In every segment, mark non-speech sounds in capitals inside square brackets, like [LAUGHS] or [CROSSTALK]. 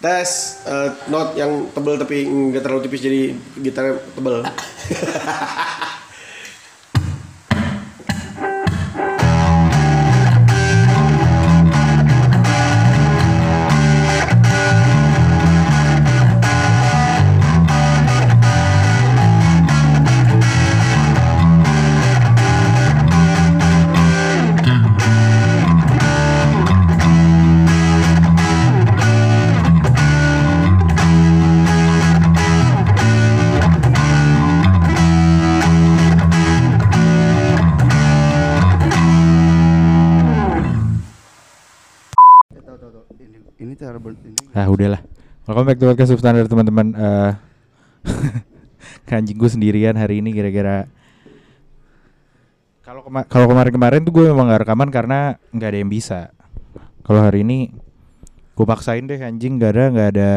Tes eh, note yang tebel tapi nggak terlalu tipis jadi gitarnya tebel. [LAUGHS] back to podcast substandard teman-teman. Eh [LAUGHS] anjing gue sendirian hari ini gara-gara kalau kema- kalau kemarin-kemarin tuh gue memang gak rekaman karena nggak ada yang bisa. Kalau hari ini gue paksain deh anjing gak ada nggak ada.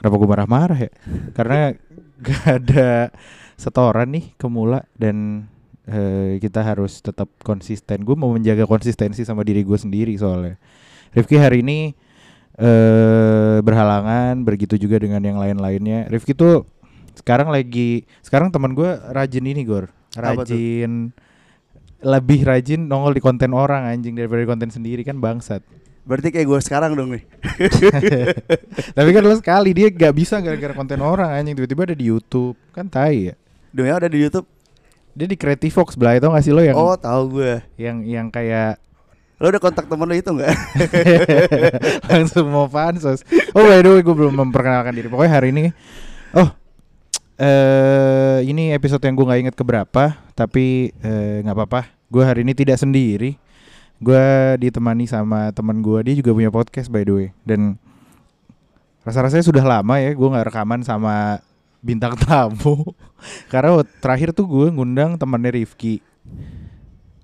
Kenapa gue marah-marah ya? Karena gak ada setoran nih ke Mula dan eh, kita harus tetap konsisten. Gue mau menjaga konsistensi sama diri gue sendiri soalnya. Rifki hari ini eh berhalangan, begitu juga dengan yang lain-lainnya. Rifki tuh sekarang lagi sekarang teman gue rajin ini Gor. Rajin lebih rajin nongol di konten orang anjing daripada di konten sendiri kan bangsat. Berarti kayak gue sekarang dong nih. [LAUGHS] Tapi kan lo sekali dia gak bisa gara-gara konten orang anjing tiba-tiba ada di YouTube. Kan tai ya. Dunia ada di YouTube. Dia di Creative Fox belah itu gak sih lo yang Oh, tahu gue. yang yang kayak Lo udah kontak temen lo itu enggak? [LAUGHS] langsung mau pansos. Oh by the way gue belum memperkenalkan diri. Pokoknya hari ini, oh eh ini episode yang gue nggak inget keberapa, tapi eh, nggak apa-apa. Gue hari ini tidak sendiri. Gue ditemani sama teman gue. Dia juga punya podcast by the way. Dan rasa-rasanya sudah lama ya gue nggak rekaman sama bintang tamu. [LAUGHS] Karena terakhir tuh gue ngundang temannya Rifki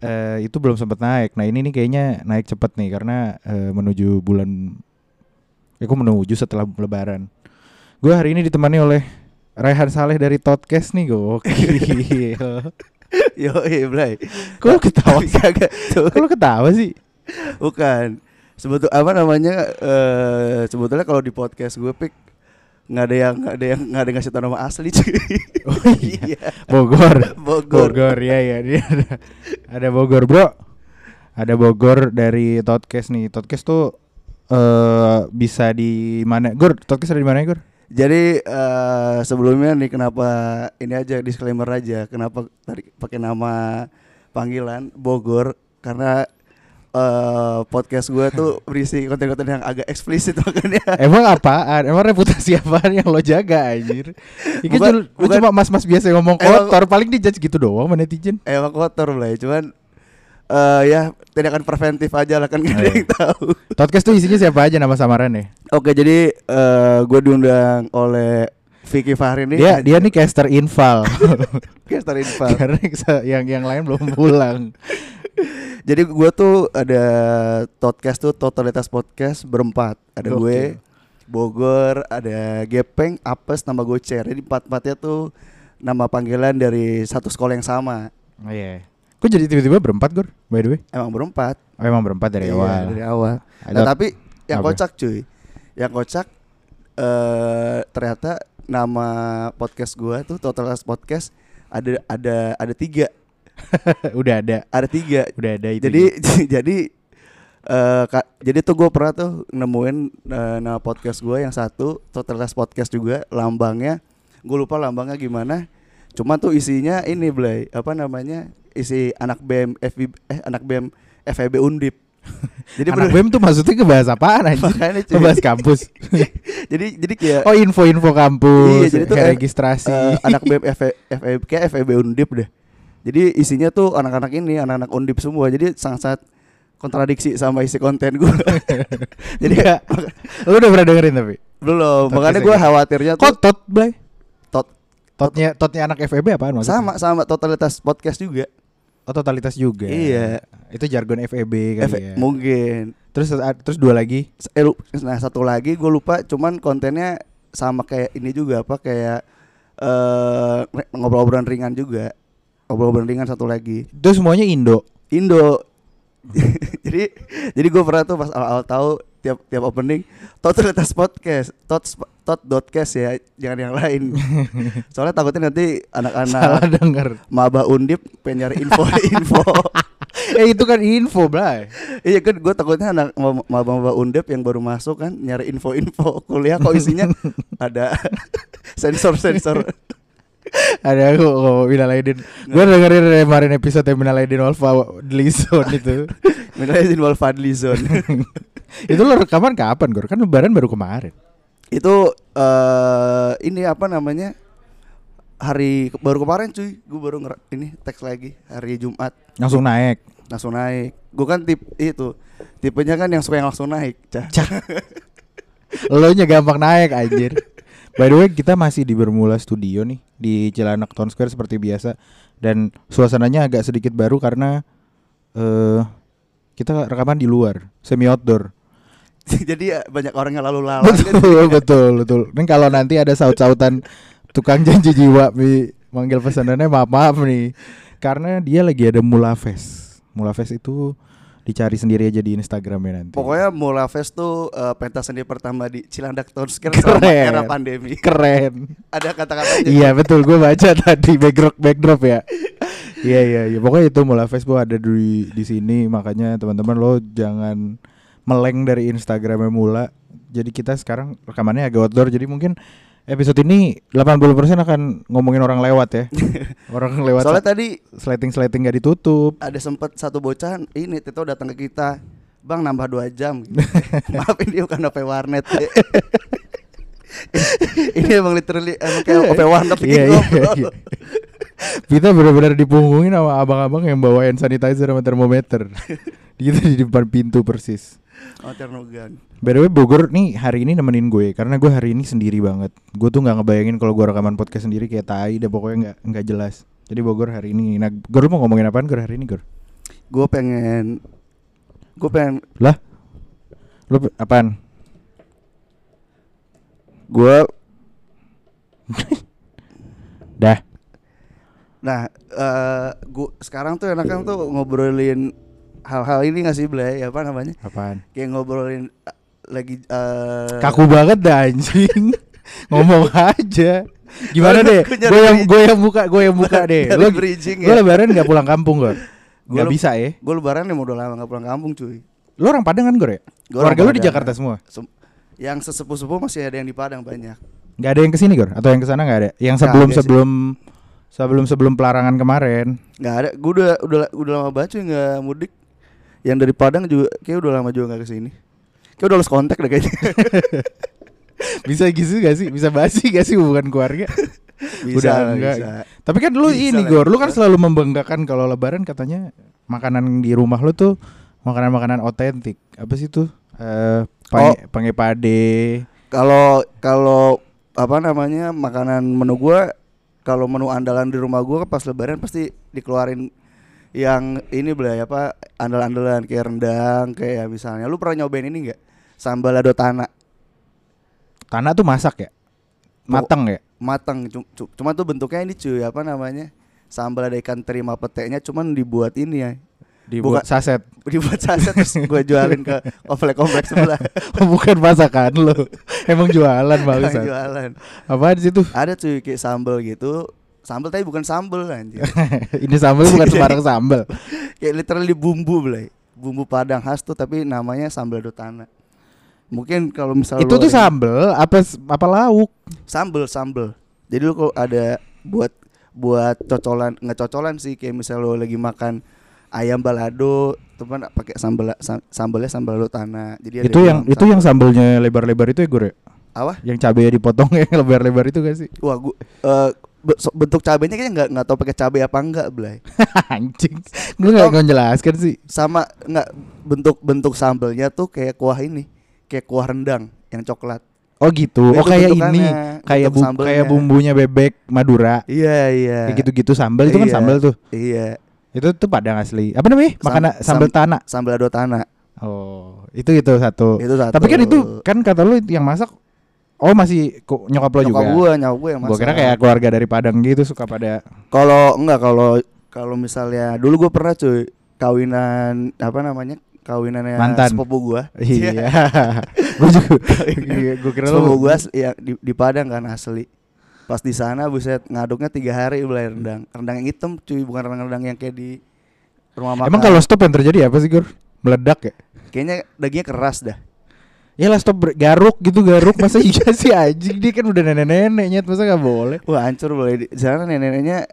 eh itu belum sempat naik. Nah ini nih kayaknya naik cepet nih karena eh, menuju bulan, ya kok menuju setelah Lebaran. Gue hari ini ditemani oleh Raihan Saleh dari Podcast nih gokil. [LAUGHS] Yo, iya, Blay. Kok ketawa? sih? Kok ketawa sih? Bukan. Sebetul apa namanya? eh sebetulnya kalau di podcast gue pik nggak ada yang nggak ada yang nggak ada yang ngasih tau nama asli cuy. Oh iya. [LAUGHS] Bogor. Bogor. Bogor ya ya dia ada, ada Bogor bro. Ada Bogor dari Podcast nih. Podcast tuh eh bisa di mana? Gor, Podcast ada di mana Gor? Jadi eh sebelumnya nih kenapa ini aja disclaimer aja kenapa tadi pakai nama panggilan Bogor karena eh podcast gue tuh [LAUGHS] berisi konten-konten yang agak eksplisit makanya. Emang apaan? Emang reputasi apaan yang lo jaga anjir? Ini Bukan- cuma, lu bukan- cuma mas-mas biasa yang ngomong Emang- kotor Paling dijudge gitu doang sama netizen Emang kotor lah cuman eh ya tindakan preventif aja lah kan gak ada yang tahu. Podcast tuh isinya siapa aja nama samarannya? Oke jadi eh gue diundang oleh Vicky Fahri nih. Dia dia nih caster infal [LAUGHS] caster infal. Karena yang yang lain belum pulang [LAUGHS] Jadi gue tuh ada podcast tuh totalitas podcast berempat. Ada gue, Bogor, ada Gepeng, Apes, nama Gocer. Jadi empat empatnya tuh nama panggilan dari satu sekolah yang sama. Oh iya Kok jadi tiba-tiba berempat Gor? By the way Emang berempat. Oh emang berempat dari Iya, awal Dari awal. Nah, tapi yang Apa? kocak cuy, yang kocak eh ternyata nama podcast gue tuh totalitas podcast ada ada ada tiga, [LAUGHS] Udah ada ada tiga. Udah ada itu jadi [LAUGHS] jadi eh ka- jadi tuh gue pernah tuh nemuin eh, nama podcast gue yang satu totalitas podcast juga lambangnya gue lupa lambangnya gimana cuman tuh isinya ini Blay apa namanya isi anak BM FB eh anak BM FEB Undip [LAUGHS] jadi Anak BEM tuh maksudnya apaan anjir? Makanya, cuy. Ngebahas kampus jadi jadi kayak Oh info-info kampus Iya, jadi tuh kayak registrasi eh, anak BM FE, FEB kayak FEB Undip deh jadi isinya tuh anak-anak ini anak-anak Undip semua jadi sangat-sangat kontradiksi sama isi konten gue [LAUGHS] jadi Enggak. Lu udah pernah dengerin tapi? belum Podcast makanya gue khawatirnya tuh Kok tot, Blay? tot Totnya totnya anak FEB apaan maksudnya? sama sama totalitas podcast juga Oh totalitas juga. Iya. Itu jargon FEB kali Efe- ya. mungkin Terus terus dua lagi. Eh, nah satu lagi gue lupa cuman kontennya sama kayak ini juga apa kayak eh ngobrol-ngobrolan ringan juga ngobrol-ngobrolan ringan satu lagi Itu semuanya Indo. Indo [LAUGHS] jadi jadi gue pernah tuh pas awal-awal tahu tiap tiap opening totalitas podcast tot tot dotcast ya jangan yang lain [LAUGHS] soalnya takutnya nanti Salah anak-anak denger. maba undip pengen nyari info [LAUGHS] info eh itu kan info, Bray. iya kan gue takutnya anak ma- maba maba undip yang baru masuk kan nyari info info kuliah kok isinya ada sensor sensor Ada aku oh, Minal Aidin. Gue dengerin kemarin episode yang Minal Aidin Wolfa Dlison itu. [LAUGHS] Minta izin Wal Fadli Zone. [LAUGHS] itu lo rekaman kapan, Gor? Kan lebaran baru kemarin. itu eh ini apa namanya hari baru kemarin cuy gue baru nger- ini teks lagi hari Jumat Langsung naik. langsung naik gue kan tip itu tipenya kan yang suka yang langsung naik cah Lo nya gampang naik anjir. [LAUGHS] By the way, kita masih di Bermula Studio nih di Cilandak Town Square seperti biasa dan suasananya agak sedikit baru karena eh kita rekaman di luar, semi outdoor. [LAUGHS] jadi ya banyak orang yang lalu lalang betul, [LAUGHS] betul, betul. Dan kalau nanti ada saut-sautan tukang janji jiwa mi manggil pesanannya maaf maaf nih karena dia lagi ada Mula Fest. Mula Fest itu dicari sendiri aja di Instagramnya nanti. pokoknya Mula Fest tuh eh, pentas seni pertama di Cilandak Town Square selama era pandemi keren. ada kata-katanya iya betul, gue baca [LAUGHS] tadi backdrop backdrop ya. Iya iya iya. Pokoknya itu Mula Fest bu ada di di sini makanya teman-teman lo jangan meleng dari Instagramnya Mula. Jadi kita sekarang rekamannya agak outdoor. Jadi mungkin episode ini 80% akan ngomongin orang lewat ya. [LAUGHS] orang lewat. soalnya tadi Slating-slating gak ditutup. ada sempet satu bocah ini Tito datang ke kita Bang nambah dua jam [LAUGHS] Maaf ini bukan OP warnet [LAUGHS] Ini emang literally Emang kayak OP warnet lagi Iya, iya, ngobrol. iya. Kita benar-benar dipunggungin sama abang-abang yang bawa hand sanitizer sama termometer. Kita di depan pintu persis. Oh Ternogan By the way Bogor nih hari ini nemenin gue karena gue hari ini sendiri banget. Gue tuh nggak ngebayangin kalau gue rekaman podcast sendiri kayak tai deh pokoknya nggak nggak jelas. Jadi Bogor hari ini. Nah, Gor mau ngomongin apaan Gor hari ini Gor? Gue pengen Gue pengen Lah? Lu apaan? Gue [LAUGHS] Dah. Nah eh gua, Sekarang tuh enaknya tuh ngobrolin Hal-hal ini gak sih Blay Apa namanya Apaan? Kayak ngobrolin eh, Lagi eh Kaku banget dah anjing. [LAUGHS] Ngomong aja. Gimana deh? Gue yang gue yang buka, gue yang buka deh. Lo bridging Gue ya. lebaran nggak pulang kampung Gor. [LAUGHS] Gua Gak leb- bisa ya. Gue lebaran nih mau udah lama gak pulang kampung cuy Lo orang Padang kan Gor ya? Keluarga lu di. Jakarta semua? Sem- Yang sesepuh-sepuh masih ada yang di Padang banyak Gak ada yang ke sini Gor? Atau yang ke sana gak ada? Yang Nggak sebelum ada sebelum sebelum sebelum pelarangan kemarin. nggak ada gue udah udah udah lama banget cuy nggak mudik yang dari Padang juga kayak udah lama juga nggak ke sini kayak udah lost kontak deh kayaknya [LAUGHS] Bisa gitu gak sih? Bisa basi gak sih hubungan keluarga? [LAUGHS] Udah enggak. bisa. Tapi kan lu Bisa ini. Gor, lu kan selalu membanggakan kalau lebaran katanya makanan di rumah lu tuh makanan-makanan otentik. Apa sih tuh? Eh pange, pange pade. kalau kalau apa namanya makanan menu gua kalau menu andalan di rumah gua pas lebaran pasti dikeluarin yang ini belai apa andal-andalan kayak rendang kayak misalnya lu pernah nyobain ini nggak sambal lado tanah Tanah tuh masak ya? Matang ya? matang cu- cu- cuma tuh bentuknya ini cuy apa namanya sambal ada ikan terima petenya cuman dibuat ini ya Dibuat Bukan- saset. [LAUGHS] dibuat saset terus gue jualin ke komplek-komplek sebelah [LAUGHS] Bukan masakan lu. Emang jualan bagus. jualan Apaan sih tuh? ada cuy kayak sambal gitu sambal tapi bukan sambal anjir. [LAUGHS] Ini sambal bukan [LAUGHS] sembarang sambal. kayak literally bumbu belai bumbu padang khas tuh tapi namanya sambal dotana. Mungkin kalau misalnya Itu tuh sambal apa apa lauk? sambal sambal jadi lu kalau ada buat buat cocolan nggak cocolan sih kayak misalnya lu lagi makan ayam balado teman pakai sambal sam- sambalnya sambal dotana. Jadi ada itu yang itu yang sambalnya lebar-lebar itu ya gue apa? Yang cabenya dipotong [LAUGHS] yang lebar-lebar itu gak sih? Wah gua so- bentuk cabenya kayaknya nggak nggak tahu pakai cabai apa enggak belai [LAUGHS] anjing. Lu nggak Oh. ngejelaskan sih. sama nggak bentuk bentuk sambelnya tuh kayak kuah ini kayak kuah rendang yang coklat. Oh gitu. Oh kayak ini. kayak bu sambelnya. kayak bumbunya bebek Madura. Iya iya. Kayak gitu-gitu sambal itu kan Iya. sambal tuh? iya. Itu tuh padang asli. Apa namanya? Sam- makanan sam- sambal tanah? sambal dotana oh itu itu satu. Itu satu. Tapi kan itu kan kata lu yang masak oh masih ku- nyokap lo juga Nyokap gua nyokap gua yang Gua masak kira kayak keluarga dari Padang gitu suka pada kalau enggak kalau kalau misalnya dulu gue pernah cuy kawinan apa namanya kawinannya Mantan. sepupu gua. Iya. [LAUGHS] Gue juga. Iya, Gue kira sepupu as- ya di, di Padang kan asli. Pas di sana buset ngaduknya tiga hari beli rendang. Rendang yang hitam cuy, bukan rendang-rendang yang kayak di rumah makan. Emang kalau stop yang terjadi apa sih Gur? Meledak ya? kayaknya dagingnya keras dah. Ya lah stop garuk gitu garuk masa iya sih anjing dia kan udah nenek-nenek nyet masa gak boleh. Wah hancur boleh di sana nenek-neneknya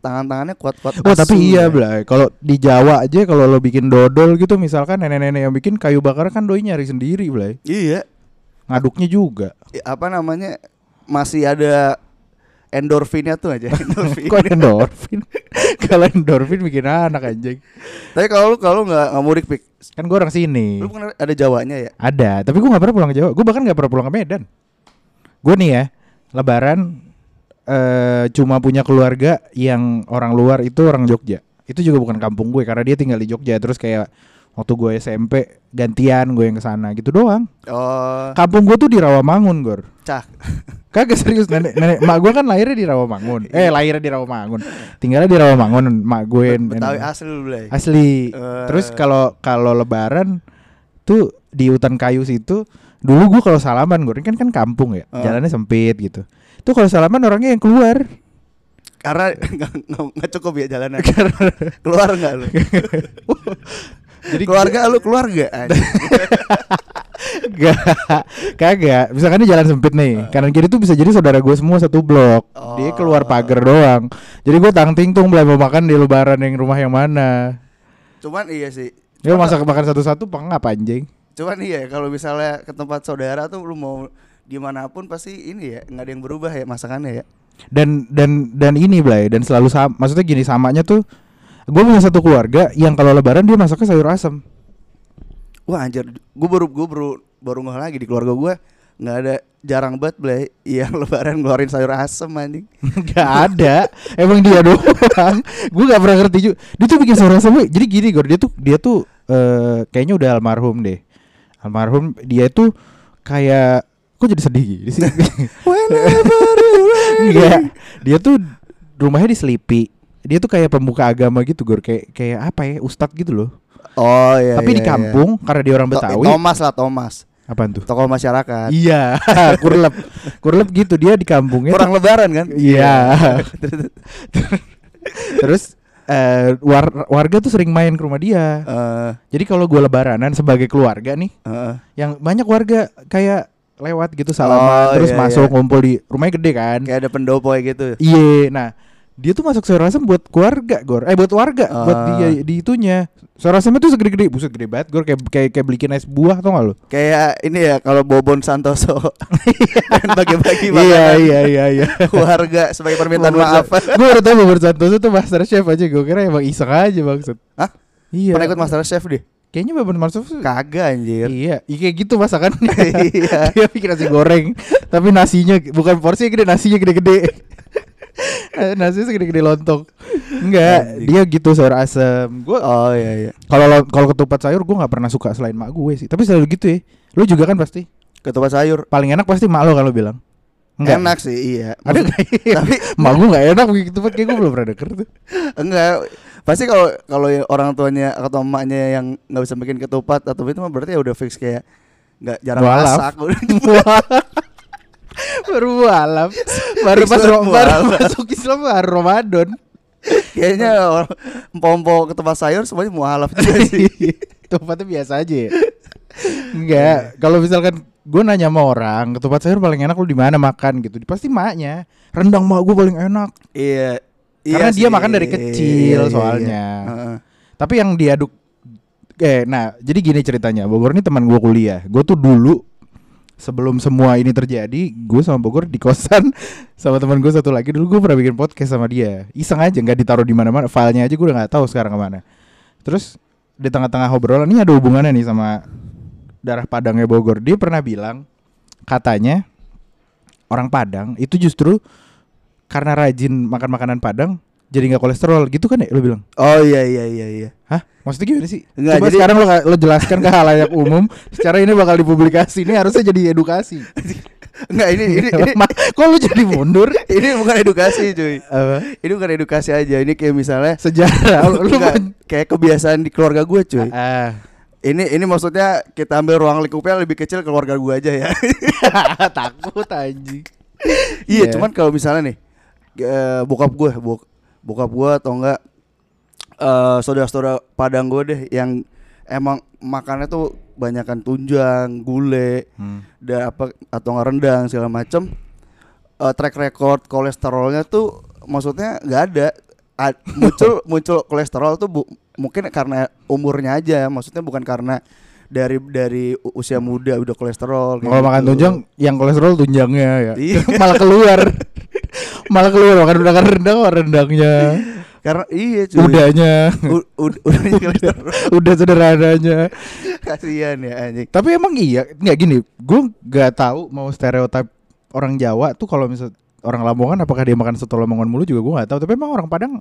tangan-tangannya kuat-kuat. Oh tapi iya ya. Blay Kalau di Jawa aja kalau lo bikin dodol gitu Misalkan nenek-nenek yang bikin kayu bakar kan doi nyari sendiri Blay Iya. Ngaduknya juga Ya, apa namanya masih ada endorfinnya tuh aja. [LAUGHS] endorfin. Kok endorfin? [LAUGHS] kalau endorfin bikin anak anjing Tapi kalau lu kalau nggak nggak mudik pik, Kan gue orang sini lu bukan ada Jawanya ya? Ada Tapi gue gak pernah pulang ke Jawa Gue bahkan gak pernah pulang ke Medan Gue nih ya Lebaran eh Cuma punya keluarga Yang orang luar itu orang Jogja Itu juga bukan kampung gue Karena dia tinggal di Jogja Terus kayak Waktu gue SMP Gantian gue yang ke sana Gitu doang Oh, Kampung gue tuh di Rawamangun Gor cak. Kagak serius nenek nenek mak gue kan lahirnya di Rawamangun. Eh lahirnya di Rawamangun. Tinggalnya di Rawamangun mak gue. Betawi asli lu. Asli. Eh. Terus kalau kalau lebaran tuh di hutan kayu situ dulu gue kalau salaman gue kan kan kampung ya. Eh. Jalannya sempit gitu. Tuh kalau salaman orangnya yang keluar. Karena [LAUGHS] nggak- cukup ya jalanan. [LAUGHS] keluar nggak lu? [LAUGHS] Jadi keluarga lu keluar [LAUGHS] nggak? Anjing. Gak, kagak. Misalkan dia jalan sempit nih, kanan kiri tuh bisa jadi saudara gue semua satu blok. Dia keluar Oh. pagar doang. Jadi gue tang ting tung belum mau makan di lebaran yang rumah yang mana. Cuman iya sih. Cuman- masak makan satu-satu apa enggak anjing? Cuman iya kalau misalnya ke tempat saudara tuh lu mau di mana pun pasti ini ya nggak ada yang berubah ya masakannya ya. Dan dan dan ini Blay dan selalu sama maksudnya gini samanya tuh gue punya satu keluarga yang kalau lebaran dia masaknya sayur asem. Wah anjir, gue baru gue baru baru ngeh lagi di keluarga gue nggak ada jarang banget Blay yang [LAUGHS] lebaran ngeluarin sayur asem anjing. Gak ada. Emang dia doang. Gue gak pernah ngerti juga. Dia tuh bikin sayur asem Jadi gini Gor Dia tuh Dia tuh eh, Kayaknya udah almarhum deh. Almarhum Dia tuh Kayak Kok jadi sedih gini sih? [LAUGHS] [LAUGHS] Enggak Dia tuh Rumahnya di Selipi Dia tuh kayak pemuka agama gitu Gor Kayak kayak apa ya Ustadz gitu loh Oh iya. Tapi iya, di kampung Karena dia orang iya. Betawi Thomas lah Thomas. Apaan tuh Tokoh masyarakat. Iya [LAUGHS] Kurlep [LAUGHS] Kurlep gitu Dia di kampungnya tuh- Kurang lebaran kan? Iya. [LAUGHS] Terus eh, war- warga tuh sering main ke rumah dia. Eh, Jadi kalau gue lebaranan sebagai keluarga nih, eh. yang banyak warga kayak lewat gitu salaman Oh, terus iya, masuk iya. ngumpul di rumahnya gede kan. kayak ada pendopo kayak gitu. Iya. Nah, dia tuh masuk sayur asem buat keluarga, Gor. Eh buat warga, buat Ah. dia di itunya. Sayur asemnya tuh segede-gede, buset gede banget, Gor. Kayak kayak kayak belikin es buah tau gak lu? Kayak ini ya kalau Bobon Santoso [LAUGHS] dan bagi-bagi Iya makanan iya iya iya. warga sebagai permintaan Bobor maaf. Gue udah tau Bobor Santoso tuh master chef aja Gue kira emang iseng aja maksud Hah? Iya Pernah ikut Master Chef deh? Kayaknya Bobor Master Chef Kagak anjir. Iya iya kayak gitu masakannya [LAUGHS] Iya. [LAUGHS] Dia bikin nasi goreng Tapi nasinya Bukan porsinya gede Nasinya gede-gede [LAUGHS] Nasinya segede-gede lontong Enggak. Dia gitu sayur asem. Gue Oh iya iya. Kalau lo- kalau ketupat sayur Gue gak pernah suka selain mak gue sih. Tapi selalu gitu ya. Lu juga kan pasti. Ketupat sayur. Paling enak pasti mak lo kalau bilang. Enak sih iya. Ada [LAUGHS] Tapi Mak gue gak enak bikin ketupat Kayak gue belum pernah denger tuh. Enggak. Pasti kalau kalau orang tuanya atau emaknya yang nggak bisa bikin ketupat atau itu mah berarti ya udah fix kayak nggak jarang Mualaf. masak [LAUGHS] baru mualaf baru pas baru masuk Islam baru Ramadan. Kayaknya orang empom ketupat sayur semuanya mualaf juga [LAUGHS] sih. Ketupatnya biasa aja ya? Enggak. Kalau misalkan gue nanya sama orang ketupat sayur paling enak lu di mana makan? Gitu. Pasti maknya rendang mak gue paling enak. Iya. Karena iya dia sih. makan dari kecil soalnya. Heeh. tapi yang diaduk eh nah jadi gini ceritanya. Bogor ini teman gue kuliah. Gue tuh dulu sebelum semua ini terjadi gue sama Bogor di kosan [LAUGHS] sama teman gue satu lagi. Dulu gue pernah bikin podcast sama dia. Iseng aja nggak ditaruh di mana-mana. Filenya aja gue udah nggak tahu sekarang ke mana. Terus di tengah-tengah obrolan ini ada hubungannya nih sama darah Padangnya Bogor. Dia pernah bilang katanya orang Padang itu justru karena rajin makan makanan Padang jadi nggak kolesterol gitu kan ya lo bilang oh iya iya iya iya Hah? Maksudnya gimana sih? Enggak, Coba jadi- sekarang lo, lo jelaskan ke halayak umum Secara ini bakal dipublikasi Ini harusnya jadi edukasi enggak ini ini [LAUGHS] ini, Kok lo jadi mundur? ini bukan edukasi cuy Apa? ini bukan edukasi aja ini kayak misalnya Sejarah lo enggak, kayak kebiasaan di keluarga gue cuy Ah, ini ini maksudnya kita ambil ruang lingkupnya lebih kecil keluarga gua aja ya. [LAUGHS] Takut anjing. iya, Iya. cuman kalau misalnya nih eh, bokap gue, bok, bokap gue atau enggak eh saudara-saudara Padang gue deh yang emang makannya tuh banyakan tunjang, gulai, Hmm. dan apa atau rendang segala macem eh, track record kolesterolnya tuh maksudnya nggak ada A- [LAUGHS] muncul muncul kolesterol tuh bu- mungkin karena umurnya aja maksudnya bukan karena dari dari usia muda udah kolesterol Kalau makan gitu. tunjang, yang kolesterol tunjangnya ya. Iya. [LAUGHS] Malah keluar. [LAUGHS] Malah keluar makan makan rendang rendangnya. karena iya cuy Udahnya. U- ud- udah [LAUGHS] Udah sederhananya. kasihan ya anjing Tapi emang iya, nggak gini. Gue nggak tahu mau stereotip orang Jawa tuh kalau misal orang Lamongan apakah dia makan soto Lamongan mulu juga gue nggak tahu. Tapi emang orang Padang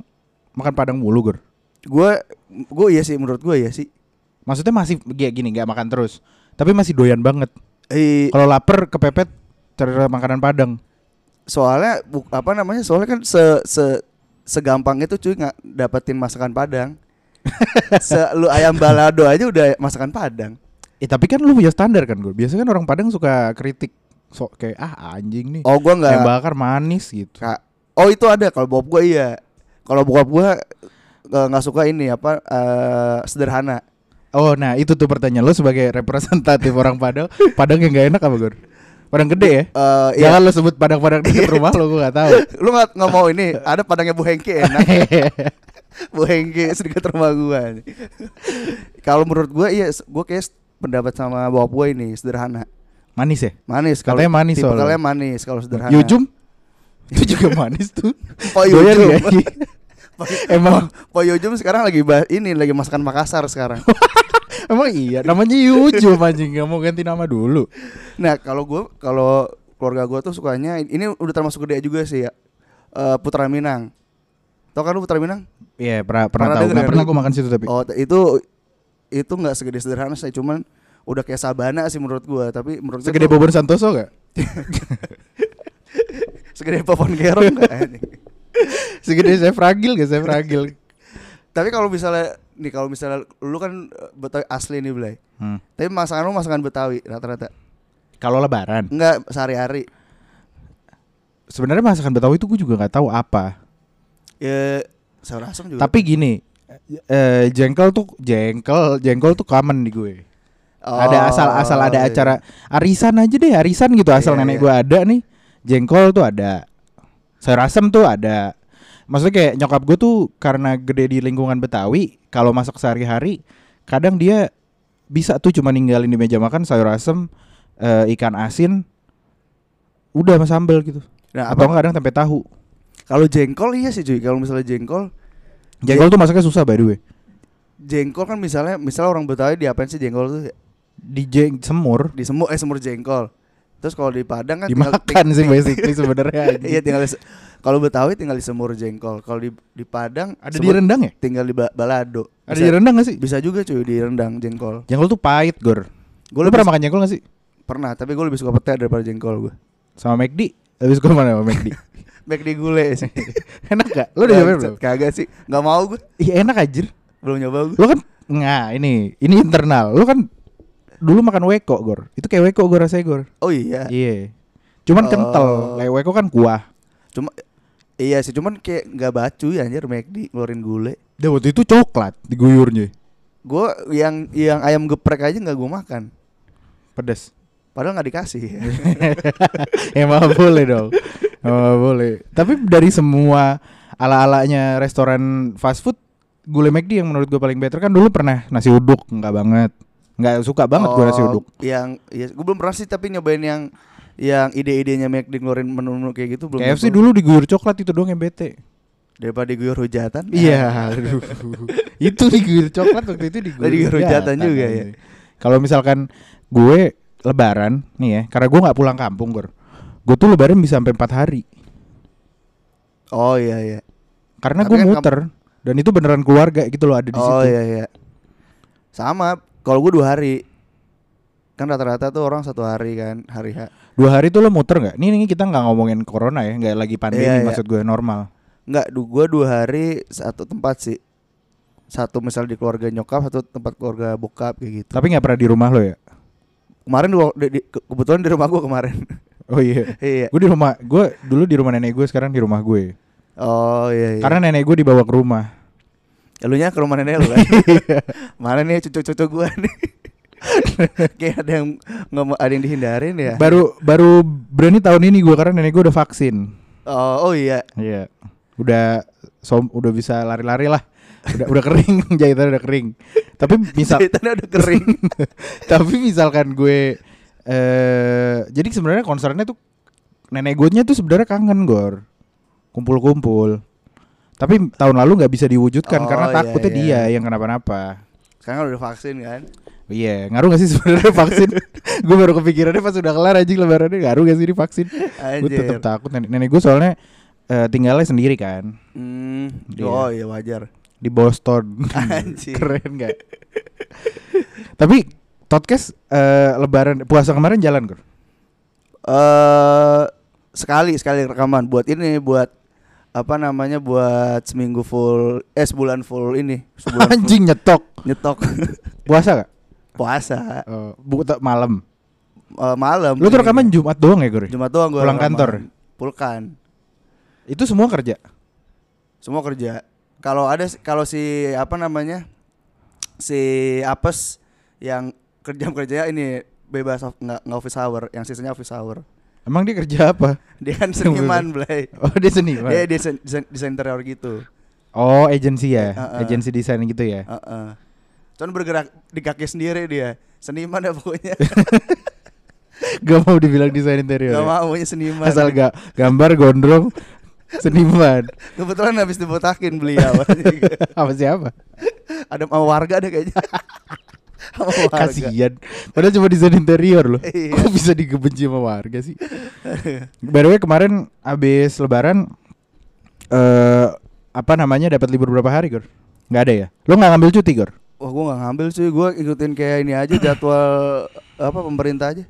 makan Padang mulu, Gur. gue gue iya sih menurut gue ya sih Maksudnya masih kayak gini nggak makan terus. Tapi masih doyan banget. Kalau lapar kepepet cari makanan Padang. Soalnya bu- apa namanya soalnya kan se se segampang itu cuy nggak dapetin masakan Padang [LAUGHS] se lu ayam balado aja udah masakan Padang Eh tapi kan lu punya standar kan gue. Biasanya kan orang Padang suka kritik sok kayak ah anjing nih. oh gue nggak Ayam bakar manis gitu. Ka- oh itu ada kalau bokap gue iya kalau bokap gue eh, nggak suka ini apa eh, sederhana Oh nah itu tuh pertanyaan lu sebagai representatif [LAUGHS] orang Padang. Padang yang gak enak apa Gur? Padang gede ya? Eh, iya. Jangan lu sebut Padang-Padang dekat rumah lu gue gak tahu. [LAUGHS] lu nggak nggak mau ini ada padangnya Bu Hengki enak [LAUGHS] Bu Hengki sedikit rumah nih. [LAUGHS] Kalau menurut gua iya gua kayak pendapat sama bokap gua ini sederhana. manis ya? Manis Katanya manis soalnya. Tipikalnya manis kalau sederhana. Yujum? Itu juga manis tuh. Doyan Yujum. Emang Po Yujum sekarang lagi ini lagi masakan Makassar sekarang. Emang iya namanya Yujum anjing nggak mau ganti nama dulu. nah, kalau gua kalau keluarga gua tuh sukanya ini udah termasuk gede juga sih ya. Eh, Putra Minang. Tau kan lu Putra Minang? Iya pernah pernah, Pernah tahu. Nggak ya, pernah gue makan situ tapi. Oh, itu itu nggak segede sederhana sih, cuman udah kayak sabana sih menurut gua, tapi menurut gua Segede tuh Bobon Santoso gak? [LAUGHS] segede pohon gerong anjing. Segede saya fragil gak saya fragil? Tapi kalau misalnya nih kalau misalnya lu kan eh, Betawi asli nih Blay. Hmm. Tapi masakan lu masakan Betawi rata-rata. Kalau Lebaran, Enggak sehari-hari. sebenarnya masakan Betawi itu gue juga nggak tahu apa. Ya sayur asam juga. Tapi gini, eh, jengkol tuh jengkol, jengkol tuh common di gue. ada asal asal ada iya. acara arisan aja deh, arisan gitu asal Iya, nenek iya. gue ada nih. Jengkol tuh ada. Sayur asam tuh ada. Maksudnya kayak nyokap gue tuh karena gede di lingkungan Betawi, kalau masak sehari-hari kadang dia bisa tuh cuma ninggalin di meja makan sayur asem, eh, ikan asin, udah sama sambel gitu. Nah, Atau enggak kadang tempe tahu. kalau jengkol iya sih cuy. Kalau misalnya jengkol, Jengkol tuh masaknya susah by the way. jengkol kan misalnya misalnya orang Betawi diapain sih jengkol tuh? Di jeng semur Di semur eh semur jengkol. Terus kalau di Padang kan tinggal- dimakan ting- sih basically sebenarnya. [LAUGHS] Iya tinggal di- kalau Betawi tinggal di semur jengkol. Kalau di di Padang Ada di semur rendang ya? tinggal di ba- balado. Ada Bisa- di rendang gak sih? Bisa juga cuy di rendang jengkol. Jengkol tuh pahit, Gor. Gue Lu pernah makan jengkol gak sih? Pernah, tapi gue lebih suka pete daripada jengkol gue. Sama McD? Habis gue mana sama McD? Di gule sih. [LAUGHS] enak gak? Lu udah nyobain belum? Kagak sih, nggak mau gue. Iya enak anjir. Belum nyoba gue. Lu kan Nah ini Ini internal Lu kan Dulu makan weko Gor. Itu kayak weko Gor rasanya Gor. Oh iya. Iya. Cuman Oh. kental Kayak weko kan kuah. Cuma iya sih, cuman kayak nggak bacu ya anjir. McD ngeluarin gule. Dan waktu itu coklat Diguyurnya. Gue yang yang ayam geprek aja nggak gue makan. Pedas Padahal nggak dikasih. [LAUGHS] Emang nggak boleh dong. Emang nggak boleh. Tapi dari semua Ala-alanya restoran fast food Gulai McD yang menurut gue paling better Kan dulu pernah nasi uduk Enggak banget Nggak suka banget gue nasi Oh, uduk Yang iya, gue belum pernah sih tapi nyobain yang yang ide-idenya McD ngeluarin menu-menu kayak gitu belum. KFC dulu diguyur coklat itu doang yang bete daripada diguyur hujatan. Iya, aduh. [LAUGHS] itu diguyur coklat waktu itu diguyur. Oh, diguyur hujatan juga ya? Kalau misalkan gue lebaran nih ya, karena gue nggak pulang kampung, Gor. Gue tuh lebaran bisa sampai 4 hari. Oh iya iya. Karena gue kan muter dan itu beneran keluarga gitu loh ada di Oh situ. iya iya. Sama, kalau gue dua hari. Kan rata-rata tuh orang satu hari kan, hari H. Dua hari tuh lo muter nggak? Nih, nih kita nggak ngomongin corona ya, nggak lagi pandemi Iya, iya. maksud gue normal. Enggak, du gua dua hari satu tempat sih. satu misal di keluarga nyokap satu tempat keluarga bokap kayak gitu Tapi nggak pernah di rumah lo ya? kemarin di- di- ke- kebetulan di rumah gua kemarin [LAUGHS] Oh iya. iya gue di rumah, gue dulu di rumah nenek gue, sekarang di rumah gue. oh iya, iya. Karena nenek gue dibawa ke rumah. Elunya ke rumah nenek lu kan [LAUGHS] mana nih cucu-cucu gua nih [LAUGHS] kayak ada yang ngomong ada yang dihindarin ya Baru baru berani tahun ini gue karena nenek gue udah vaksin. oh, oh iya Iya. Udah som, udah bisa lari-lari lah. Udah udah kering [LAUGHS] jahitan udah kering. Tapi misal Jahitannya udah kering tapi misalkan gue eh jadi sebenarnya concernnya tuh nenek gue tuh sebenarnya kangen gor kumpul-kumpul tapi tahun lalu nggak bisa diwujudkan Oh, karena iya, takutnya iya. dia yang kenapa-napa. Sekarang udah vaksin kan? Iya ngaruh gak sih sebenarnya vaksin? [LAUGHS] Gue baru kepikirannya pas udah kelar aja lebarannya ngaruh gak sih di vaksin? Gue tetap takut. Nenek, nenek gue soalnya eh, tinggalnya sendiri kan? Iya. oh iya wajar. Di Boston. Anjir. [LAUGHS] keren gak tapi podcast eh, lebaran puasa kemarin jalan gor eh sekali sekali rekaman buat ini buat apa namanya buat seminggu full eh sebulan full ini sebulan full anjing nyetok nyetok [LAUGHS] puasa gak puasa Oh, bu tak malam. Eh, malam Lu tuh rekaman Jumat doang ya, Gor? Jumat doang gua Pulang rekaman. kantor? pulkan Itu semua kerja. semua kerja kalau ada kalau si apa namanya si apes yang [LAUGHS] kerja kerja ini bebas nggak nggak office hour yang sisanya office hour Emang dia kerja apa? [LAUGHS] dia kan seniman [LAUGHS] Blay Oh, dia seniman. dia desain, desain, interior gitu Oh, agensi ya. Heeh. Agensi desain gitu ya. Heeh. Cuman bergerak di kaki sendiri dia seniman ya pokoknya [LAUGHS] Gak mau dibilang desain interior. Gak ya? maunya seniman Asal gak gambar gondrong seniman. Kebetulan habis dibotakin beliau apa siapa? Ada warga deh kayaknya Kasian. Padahal cuma desain interior loh. Iya. Kok bisa digebenci sama warga sih? [LAUGHS] By the way kemarin abis lebaran eh apa namanya dapat libur berapa hari, Gor? Nggak ada ya? Lo nggak ngambil cuti, Gor? Wah gue gak ngambil sih Gue ikutin kayak ini aja jadwal [COUGHS] Apa pemerintah aja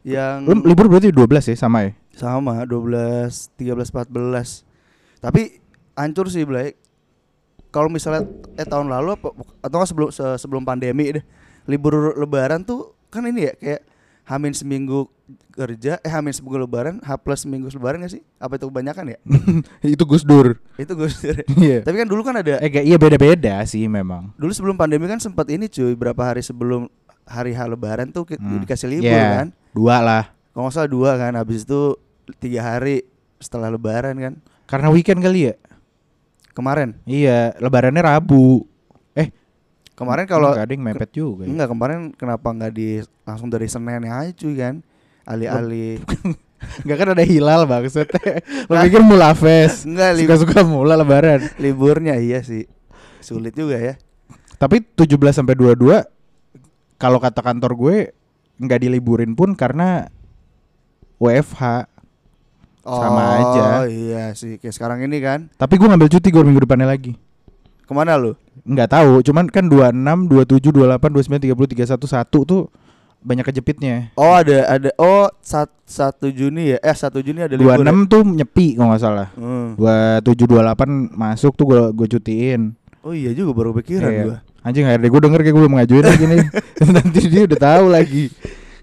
Yang Lu libur berarti 12 ya sama ya? sama 12, 13, 14 Tapi hancur sih Blay Kalau misalnya eh tahun lalu apa atau nggak sebelum se- sebelum pandemi deh libur lebaran tuh kan ini ya kayak Hamin seminggu kerja eh Hamin seminggu lebaran H plus seminggu lebaran gak sih apa itu kebanyakan ya [LAUGHS] itu Gus Dur. itu gue [LAUGHS] Iya. tapi kan dulu kan ada Eh gak, iya beda-beda sih memang. dulu sebelum pandemi kan sempat ini cuy berapa hari sebelum hari H lebaran tuh Hmm. dikasih libur Iya, kan Dua lah. kalau nggak salah dua kan habis itu tiga hari setelah lebaran kan Karena weekend kali ya? kemarin Iya, lebarannya Rabu. Kemarin kalau nggak ada yang mepet juga. ya. enggak kemarin kenapa nggak di langsung dari Senin aja cuy kan alih-alih Enggak [LAUGHS] kan ada hilal maksud. [LAUGHS] Lo pikir mulafes. enggak Suka-suka mula lebaran. liburnya iya sih sulit juga ya Tapi 17 sampai 22 kalau kata kantor gue nggak diliburin pun karena WFH. Sama oh, aja. iya sih kayak sekarang ini kan Tapi gue ngambil cuti gue minggu depannya lagi. Ke mana lu Nggak tahu, cuman kan 26, 27, 28, 29, 30, 31 1 tuh banyak kejepitnya. oh ada ada oh sat, satu Juni ya eh satu Juni ada libur 26 ya? tuh nyepi kalau nggak salah. Hmm. 27 28 masuk tuh gue gue cutiin. oh iya juga baru pikiran Iya. gua Anjing HRD gue denger kayak gue belum ngajuin lagi nih. [LAUGHS] [LAUGHS] Nanti dia udah tahu lagi.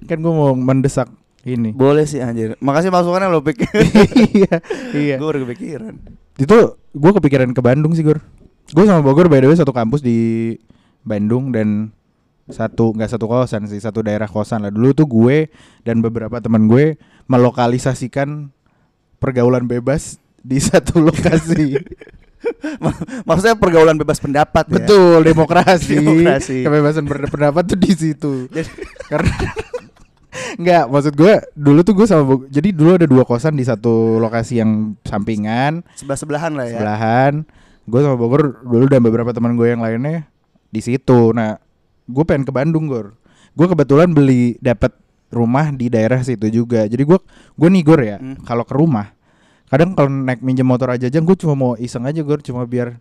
Kan gue mau mendesak ini. boleh sih anjir makasih masukannya lo pikir [LAUGHS] iya, iya. gue baru kepikiran Itu gue kepikiran ke Bandung sih, Gor. Gue sama Bogor by the way satu kampus di Bandung dan satu nggak satu kosan sih, satu daerah kosan lah. Dulu tuh gue dan beberapa teman gue melokalisasikan pergaulan bebas di [LAUGHS] satu lokasi. [LAUGHS] maksudnya pergaulan bebas pendapat ya Betul, demokrasi. [LAUGHS] Demokrasi. Kebebasan berpendapat tuh di situ. Karena Enggak, maksud gue dulu tuh gue sama Bog- jadi dulu ada dua kosan di satu lokasi yang sampingan, sebelah sebelahan lah ya sebelahan. Gue sama Bogor dulu dan beberapa teman gue yang lainnya di situ. Nah, gue pengen ke Bandung, Gor. Gue kebetulan beli dapat rumah di daerah situ juga. Jadi gue gue nih Gor ya, Hmm. kalau ke rumah kadang kalau naik minjem motor aja aja gue cuma mau iseng aja Gor, cuma biar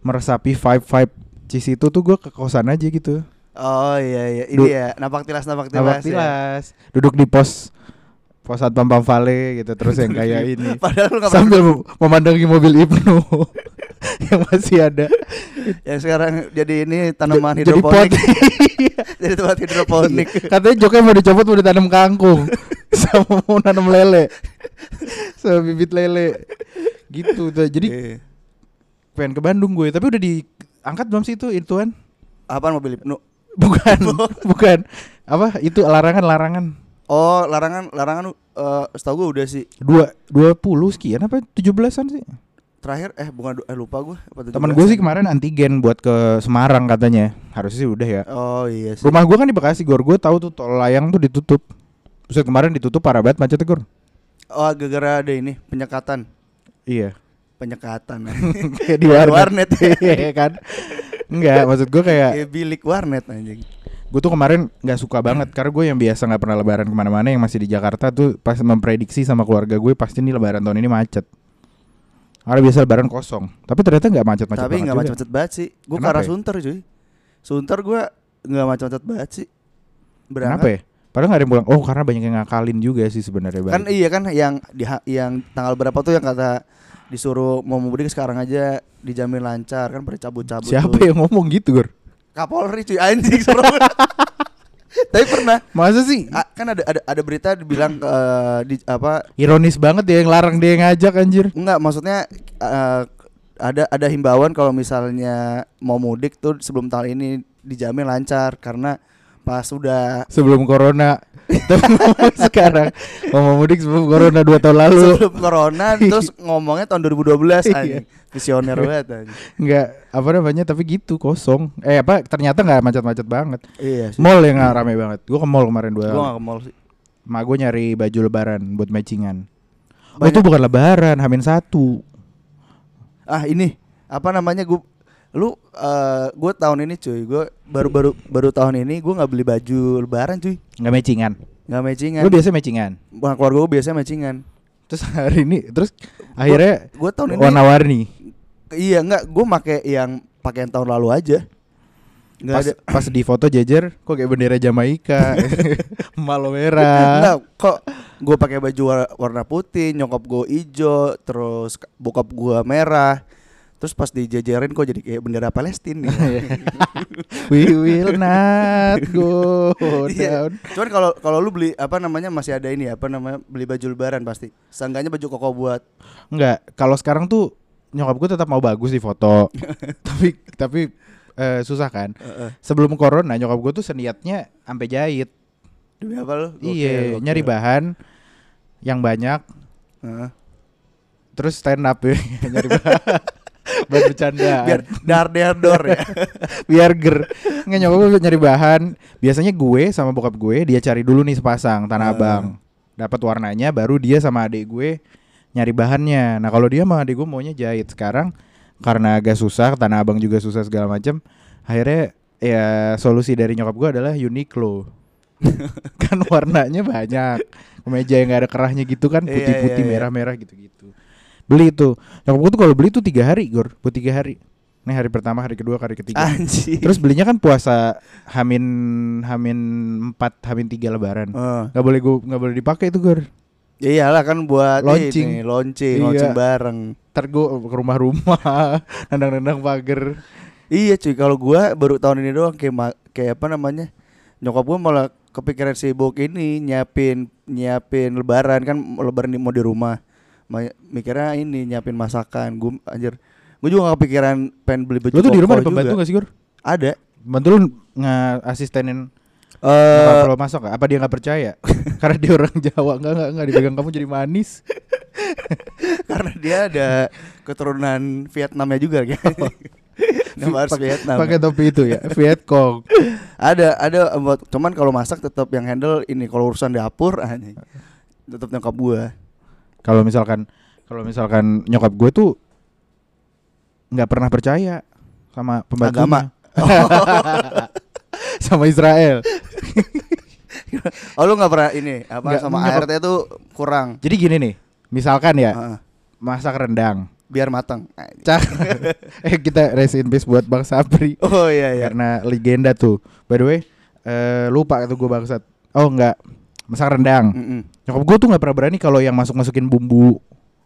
meresapi vibe vibe di situ tuh gue ke kosan aja gitu. oh iya iya ini Du- ya napak tilas napak tilas Napak ya. tilas, duduk di pos pos satpam Pamvale gitu terus yang kayak [LAUGHS] ini. Padahal lu sambil memandangi mobil Ibnu. [LAUGHS] Yang masih ada. Yang sekarang jadi ini tanaman pot. hidroponik. [LAUGHS] jadi tempat hidroponik. katanya joknya mau dicopot mau ditanam kangkung. Sama mau nanam lele. Sama bibit lele. Gitu tuh jadi Iya. pengen ke Bandung gue tapi udah diangkat belum sih itu ituan Apaan mobil Ibnu? bukan bukan. Apa? Itu larangan larangan Oh, larangan larangan eh setahu gue udah sih. dua dua puluh sekian apa tujuh belasan sih Terakhir eh bukan du- eh lupa gue. apa teman 17-an. gue sih kemarin antigen buat ke Semarang katanya harusnya sih udah ya Oh iya sih. rumah gue kan di Bekasi gor gue tahu tuh tol layang tuh ditutup Buset kemarin ditutup parah banget macetnya gor Oh, gara-gara ada ini penyekatan. iya Penyekatan. [LAUGHS] kayak di warnet, warnet. [LAUGHS] Iya kan enggak maksud gue kayak Kayak bilik warnet anjing. Gue tuh kemarin nggak suka banget karena gue yang biasa nggak pernah lebaran ke mana-mana yang masih di Jakarta tuh pas memprediksi sama keluarga gue pasti nih lebaran tahun ini macet karena biasa lebaran kosong tapi ternyata nggak macet-macet Tapi banget nggak macet-macet banget sih. Gue ke arah ya? Sunter cuy. Sunter gue nggak macet-macet banget sih. kenapa ya padahal nggak ada yang bilang oh karena banyak yang ngakalin juga sih sebenarnya Kan iya kan yang di yang tanggal berapa tuh yang kata disuruh mau mudik sekarang aja dijamin lancar kan pada cabut-cabut siapa tuh. yang ngomong gitu gor Kapolri cuy. Anjing. [LAUGHS] Tapi pernah. Masa sih? Ah, kan ada ada ada berita dibilang [CLEARS THROAT] eh, di apa? Ironis banget ya yang larang dia yang ngajak anjir. Enggak maksudnya eh, ada ada himbauan kalau misalnya mau mudik tuh sebelum tahun ini dijamin lancar. Karena pas udah sebelum corona. Ngomong [LAUGHS] sekarang mau mudik sebelum corona dua tahun lalu. Sebelum corona terus ngomongnya tahun 2012 [LAUGHS] Iya. anjing. Visioner banget anjing. nggak apa namanya tapi gitu kosong. Eh apa ternyata nggak macet-macet banget. Iya sih. mall yang nggak rame banget. Gua ke mall kemarin dua. Gua gak ke mall sih. mak gue nyari baju lebaran buat matchingan. Oh itu bukan lebaran hamin satu. Ah ini apa namanya gua lu eh gue tahun ini cuy gue baru baru baru tahun ini gue nggak beli baju lebaran cuy. Nggak matchingan? Nggak matchingan. Lu biasa matchingan? Keluarga gue biasanya matchingan. Terus hari ini terus akhirnya gue tahun ini warna-warni iya nggak gue make yang pakaian tahun lalu aja nggak pas ada pas di foto jejer kok kayak bendera Jamaika [LAUGHS] malo merah Enggak, kok gue pakai baju war- warna putih, nyokap gue hijau, terus bokap gue merah. Terus pas dijajarin kok jadi kayak bendera Palestina. [LAUGHS] we will not go [LAUGHS] Iya. down Cuman kalau kalau lu beli apa namanya masih ada ini apa namanya beli baju lebaran pasti. Seenggaknya baju koko buat. Enggak, kalau sekarang tuh nyokap gue tetap mau bagus di foto. [LAUGHS] tapi tapi eh, susah kan. Sebelum corona nyokap gue tuh seniatnya sampai jahit. Demi apa? Gokil, iya, nyari bahan yang banyak Heeh. terus stand up [LAUGHS] ya, nyari bahan. Buat bercanda. Biar dar dar dor ya. [LAUGHS] biar ger. Nggak nyokap gue nyari bahan. Biasanya gue sama bokap gue dia cari dulu nih sepasang tanah Ah. abang. Dapat warnanya baru dia sama adik gue nyari bahannya. Nah, kalau dia sama adik gue maunya jahit. Sekarang karena agak susah, tanah abang juga susah segala macam. Akhirnya ya solusi dari nyokap gue adalah Uniqlo. [LAUGHS] kan warnanya banyak. Kemeja yang gak ada kerahnya gitu kan, Iya, putih-putih, iya, iya. merah-merah gitu-gitu. Beli itu. Nyokap gue tuh kalau beli tuh tiga hari, Gor. Buat tiga hari. Ini hari pertama, hari kedua, hari ketiga. Anjing. Terus belinya kan puasa Hamin Hamin 4, Hamin 3 lebaran. Heeh. Nggak boleh gua nggak boleh dipakai itu, Gor. Ya iyalah kan buat Launching. ini, launching, Iya. launching bareng. Ntar gua ke rumah-rumah, [LAUGHS] nendang-nendang pagar. Iya cuy, kalau gua baru tahun ini doang kayak kayak apa namanya? Nyokap gua malah kepikiran sibuk ini nyiapin nyiapin lebaran kan lebaran mau di rumah. Ma- mikirnya ini nyiapin masakan. Gua anjir. Gua juga gak kepikiran pengen beli baju Lu tuh di rumah ada pembantu juga. gak sih, Gor? Ada. Bantu lu nge-asistenin Eh lo masak gak? Apa dia nggak percaya? [LAUGHS] Karena dia orang Jawa Enggak, enggak, enggak Dipegang kamu jadi manis [LAUGHS] karena dia ada keturunan Vietnamnya juga [LAUGHS] kan. Nama harus Vietnam. Pakai topi itu ya Vietcong Ada ada cuman kalau masak tetap yang handle ini kalau urusan dapur anjing. Tetap nyokap gua. Kalau misalkan Kalau misalkan nyokap gue tuh nggak pernah percaya sama pembantunya. Agama. [LAUGHS] sama Israel. Oh lu nggak pernah ini apa Nggak, sama nyokap- ART itu kurang. Jadi gini nih, misalkan ya Heeh. masak rendang. biar matang. Cak. [LAUGHS] eh kita rest in peace buat Bang Sapri. Oh iya iya. Karena legenda tuh. By the way, eh lupa tuh gue bangsat. Oh enggak. masak rendang. Mm-mm. Nyokap gue tuh nggak pernah berani kalau yang masuk masukin bumbu,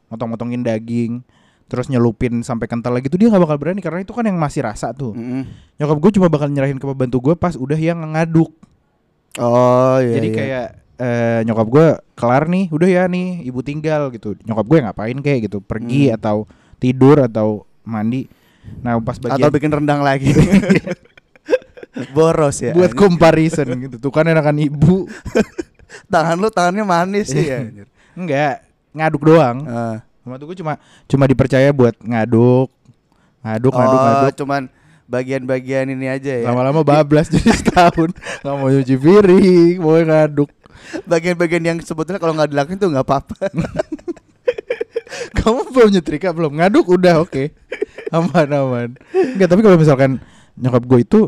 motong-motongin daging, terus nyelupin sampai kental lagi tuh dia nggak bakal berani karena itu kan yang masih rasa tuh. Mm-mm. Nyokap gue cuma bakal nyerahin ke pembantu gue pas udah yang ngaduk. Oh iya. Jadi iya. kayak eh, nyokap gue kelar nih, udah ya nih ibu tinggal gitu. Nyokap gue ngapain kayak gitu, pergi Hmm. atau tidur atau mandi. Nah pas bagian atau bikin rendang lagi. [LAUGHS] Boros ya. buat comparison gitu. Tuh kan enakan ibu. [LAUGHS] tangan lu tangannya manis sih ya. Enggak, ngaduk doang. Ah. Pembantu gue cuma cuma dipercaya buat ngaduk, ngaduk, ngaduk, oh, ngaduk. cuman bagian-bagian ini aja ya. Lama-lama bablas jadi [LAUGHS] setahun nggak mau nyuci piring, mau ngaduk. Bagian-bagian yang sebetulnya kalau nggak dilakuin tuh nggak apa-apa. [LAUGHS] Kamu belum nyetrika belum ngaduk udah oke aman aman. Enggak tapi kalau misalkan nyokap gue itu,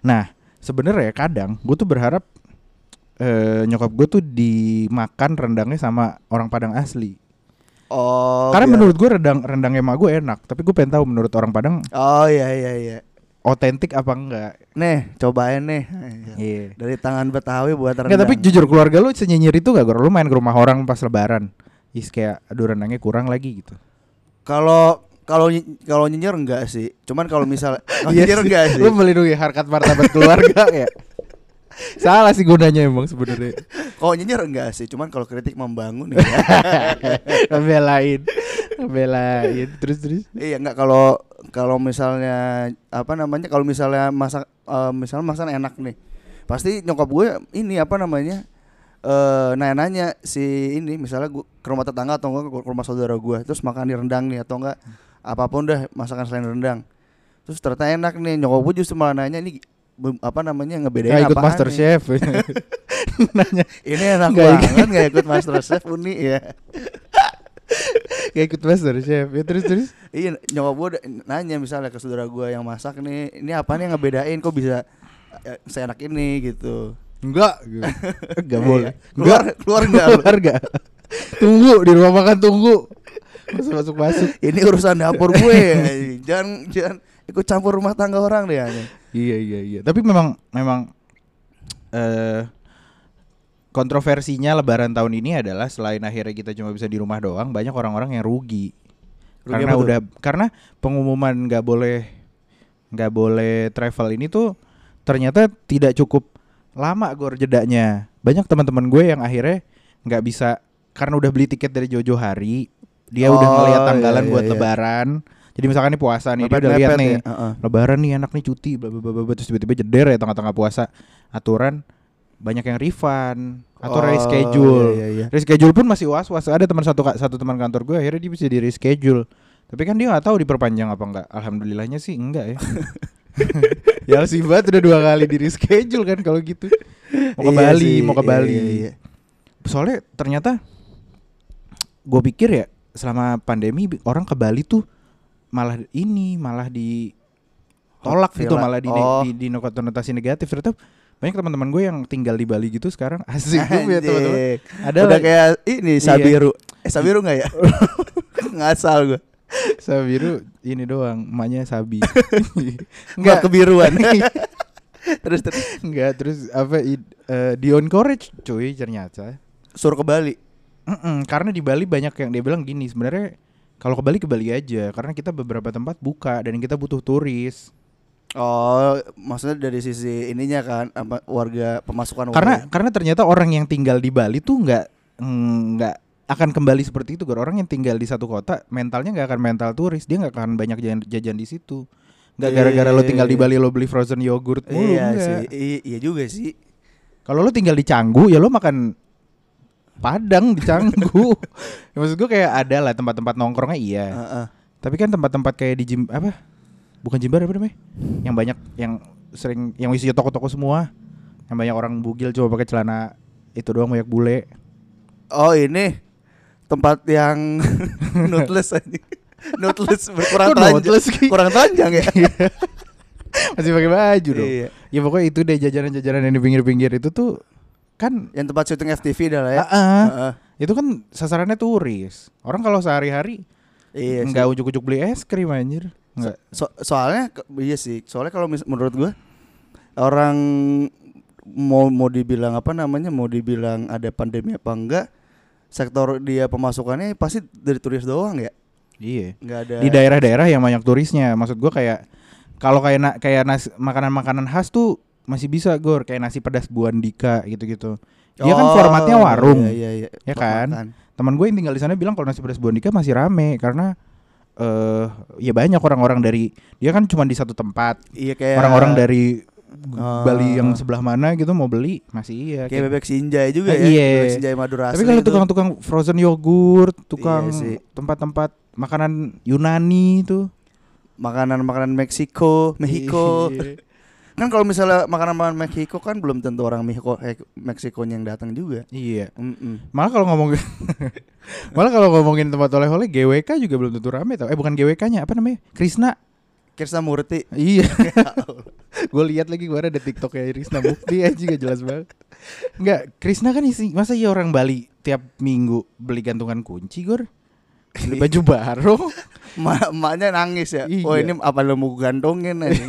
nah sebenarnya kadang gue tuh berharap eh, nyokap gue tuh dimakan rendangnya sama orang Padang asli. Oh. Karena biar- menurut gue rendang rendangnya emak gue enak, tapi gue pengen tahu menurut orang Padang Oh iya iya iya. otentik apa enggak. Nih, cobain nih. Iya. Dari tangan Betawi buat rendang. Enggak tapi jujur keluarga lu senyinyir itu gak? Lu main ke rumah orang pas lebaran Is kayak aduh rendangnya kurang lagi gitu Kalau kalau kalau nyinyir enggak sih. Cuman kalau misal [LAUGHS] kalau Iya nyinyir enggak sih. Lu melindungi harkat martabat keluarga [LAUGHS] ya Salah sih gunanya emang sebenarnya [LAUGHS] Kalau nyinyir enggak sih. Cuman kalau kritik membangun ya. [LAUGHS] Ngebelain Ngebelain Terus terus iya enggak kalau kalau misalnya apa namanya kalau misalnya masak eh, misalnya masakan enak nih. Pasti nyokap gue ini apa namanya? eh nanya-nanya si ini misalnya gua ke rumah tetangga atau enggak ke rumah saudara gue terus makan di rendang nih atau enggak apa pun dah masakan selain rendang terus ternyata enak nih nyokap gue justru malah nanya ini apa namanya ngebedain Gak ikut master nih? chef. [LAUGHS] Nanya ini enak ikut. banget. nggak ikut master chef uni ya. Gak ikut master chef. Ya terus terus. Iya nyokap gue nanya misalnya ke saudara gue yang masak nih ini apa nih yang ngebedain? Kok bisa eh, seenak ini? Gitu. Enggak [LAUGHS] Gak boleh. Iya. keluar keluar enggak lu? Keluar gak Tunggu di rumah makan tunggu. Masuk masuk masuk. Ini urusan dapur gue jangan jangan ikut campur rumah tangga orang deh anjing. Iya iya iya. Tapi memang memang eh kontroversinya Lebaran tahun ini adalah selain akhirnya kita cuma bisa di rumah doang, banyak orang-orang yang rugi. Rugi karena tuh? udah karena pengumuman nggak boleh nggak boleh travel ini tuh ternyata tidak cukup lama gor jedanya. Banyak teman-teman gue yang akhirnya nggak bisa karena udah beli tiket dari Jojo hari, dia udah Oh, ngeliat iya, tanggalan iya, buat iya. lebaran. Jadi misalkan nih puasa nih, dia udah lihat nih ya, heeh. lebaran nih anak nih cuti bla bla bla terus tiba-tiba jeder ya tengah-tengah puasa aturan banyak yang refund atau Oh, reschedule. iya, iya, iya. Reschedule pun masih was-was. Ada teman satu satu teman kantor gue akhirnya dia bisa di reschedule. Tapi kan dia nggak tahu diperpanjang apa enggak. Alhamdulillahnya sih enggak ya. [LAUGHS] ya sih banget udah dua kali di reschedule kan kalau gitu. Mau ke Iya Bali, sih, mau ke iya, Bali. iya, iya. Soalnya ternyata gue pikir ya selama pandemi orang ke Bali tuh malah ini malah di tolak gitu malah di, Oh. di, di konotasi negatif. Ternyata banyak teman-teman gue yang tinggal di Bali gitu sekarang. [LAUGHS] Asik gue punya teman-teman. Ada udah kayak ini Iya. Sabiru. Eh Sabiru nggak ya? [LAUGHS] Ngasal gue Sabiru ini doang emaknya Sabi. [LAUGHS] Nggak. Kebiruan. Terus terus. Enggak terus apa eh, di encourage cuy ternyata. Suruh ke Bali? Mm-mm, karena di Bali banyak yang dia bilang gini sebenarnya kalau ke Bali ke Bali aja karena kita beberapa tempat buka dan kita butuh turis oh maksudnya dari sisi ininya kan apa warga pemasukan karena warga. karena ternyata orang yang tinggal di Bali tuh nggak nggak akan kembali seperti itu orang yang tinggal di satu kota mentalnya nggak akan mental turis dia nggak akan banyak jajan, jajan di situ nggak Iya, gara-gara lo tinggal di iya. Bali lo beli frozen yogurt mulu iya enggak. sih iya juga sih Kalau lo tinggal di Canggu ya lo makan Padang di Canggu. ya, [LAUGHS] maksud gue kayak ada lah tempat-tempat nongkrongnya iya. Heeh. Tapi kan tempat-tempat kayak di Jim apa? Bukan Jimbar apa namanya? Yang banyak yang sering yang isinya toko-toko semua. Yang banyak orang bugil cuma pakai celana itu doang banyak bule. oh ini tempat yang [LAUGHS] nutless aja [LAUGHS] nutless berkurang Kok telanjang kurang telanjang ya Masih pakai baju dong. Iya. Ya pokoknya itu deh jajanan-jajanan yang di pinggir-pinggir itu tuh kan yang tempat syuting FTV dah lah ya Ah, ah. Heeh. itu kan sasarannya turis. Orang kalau sehari-hari iya nggak ujuk-ujuk beli es krim anjir. Enggak. So- soalnya ke- iya sih soalnya kalau menurut gua orang mau mau dibilang apa namanya mau dibilang ada pandemi apa enggak sektor dia pemasukannya pasti dari turis doang ya Iya. nggak ada Di daerah-daerah yang banyak turisnya. Maksud gua kayak kalau kayak na- kayak nasi makanan-makanan khas tuh masih bisa gor kayak nasi pedas buandika gitu-gitu. Dia kan Oh, formatnya warung. iya, iya, iya. Ya kan? makan. Teman gue yang tinggal di sana bilang kalau nasi pedas buandika masih rame karena eh ya banyak orang-orang dari dia kan cuma di satu tempat. iya kayak Orang-orang dari Ah. Bali yang sebelah mana gitu mau beli masih iya. kayak Kayak- bebek sinjai juga Ah, ya iya. bebek sinjai Madura Tapi kalau tukang-tukang frozen yogurt, tukang Iya tempat-tempat makanan Yunani itu makanan-makanan Meksiko Mexico Iya. Kan kalau misalnya makanan-makanan Meksiko kan belum tentu orang Mexico eh, Meksikonya yang datang juga Iya. Mm-mm. Malah kalau ngomongin [LAUGHS] Malah kalau ngomongin tempat oleh-oleh GWK juga belum tentu rame tau. Eh bukan GWK-nya, apa namanya? Krisna. Krisnamurti Iya. [LAUGHS] gue lihat lagi gue ada TikToknya Krisna Mukti aja [LAUGHS] gak jelas banget. Enggak, Krisna kan isi masa iya orang Bali tiap minggu beli gantungan kunci, Gor? Beli baju baru. Ma emaknya nangis ya Iya. oh ini apa lu mau gantungin aja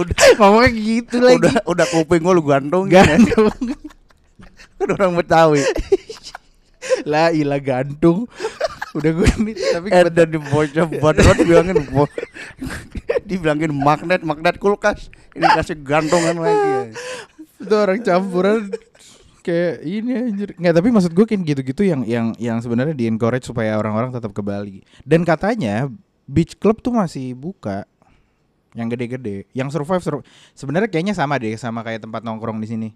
udah Ngomongnya gitu lagi. udah udah kuping gua lu gantungin ya. gantung. kan orang Betawi lah ilah gantung. Udah gue nih tapi eh dan di bocah banget bilangin bo- dibilangin magnet magnet kulkas ini kasih gantungan lagi ya. itu orang campuran kayak ini anjir. Nggak, tapi maksud gue kayak gitu-gitu yang yang yang sebenarnya di encourage supaya orang-orang tetap ke Bali. Dan katanya beach club tuh masih buka yang gede-gede. Yang survive, sur- sebenarnya kayaknya sama deh sama kayak tempat nongkrong di sini.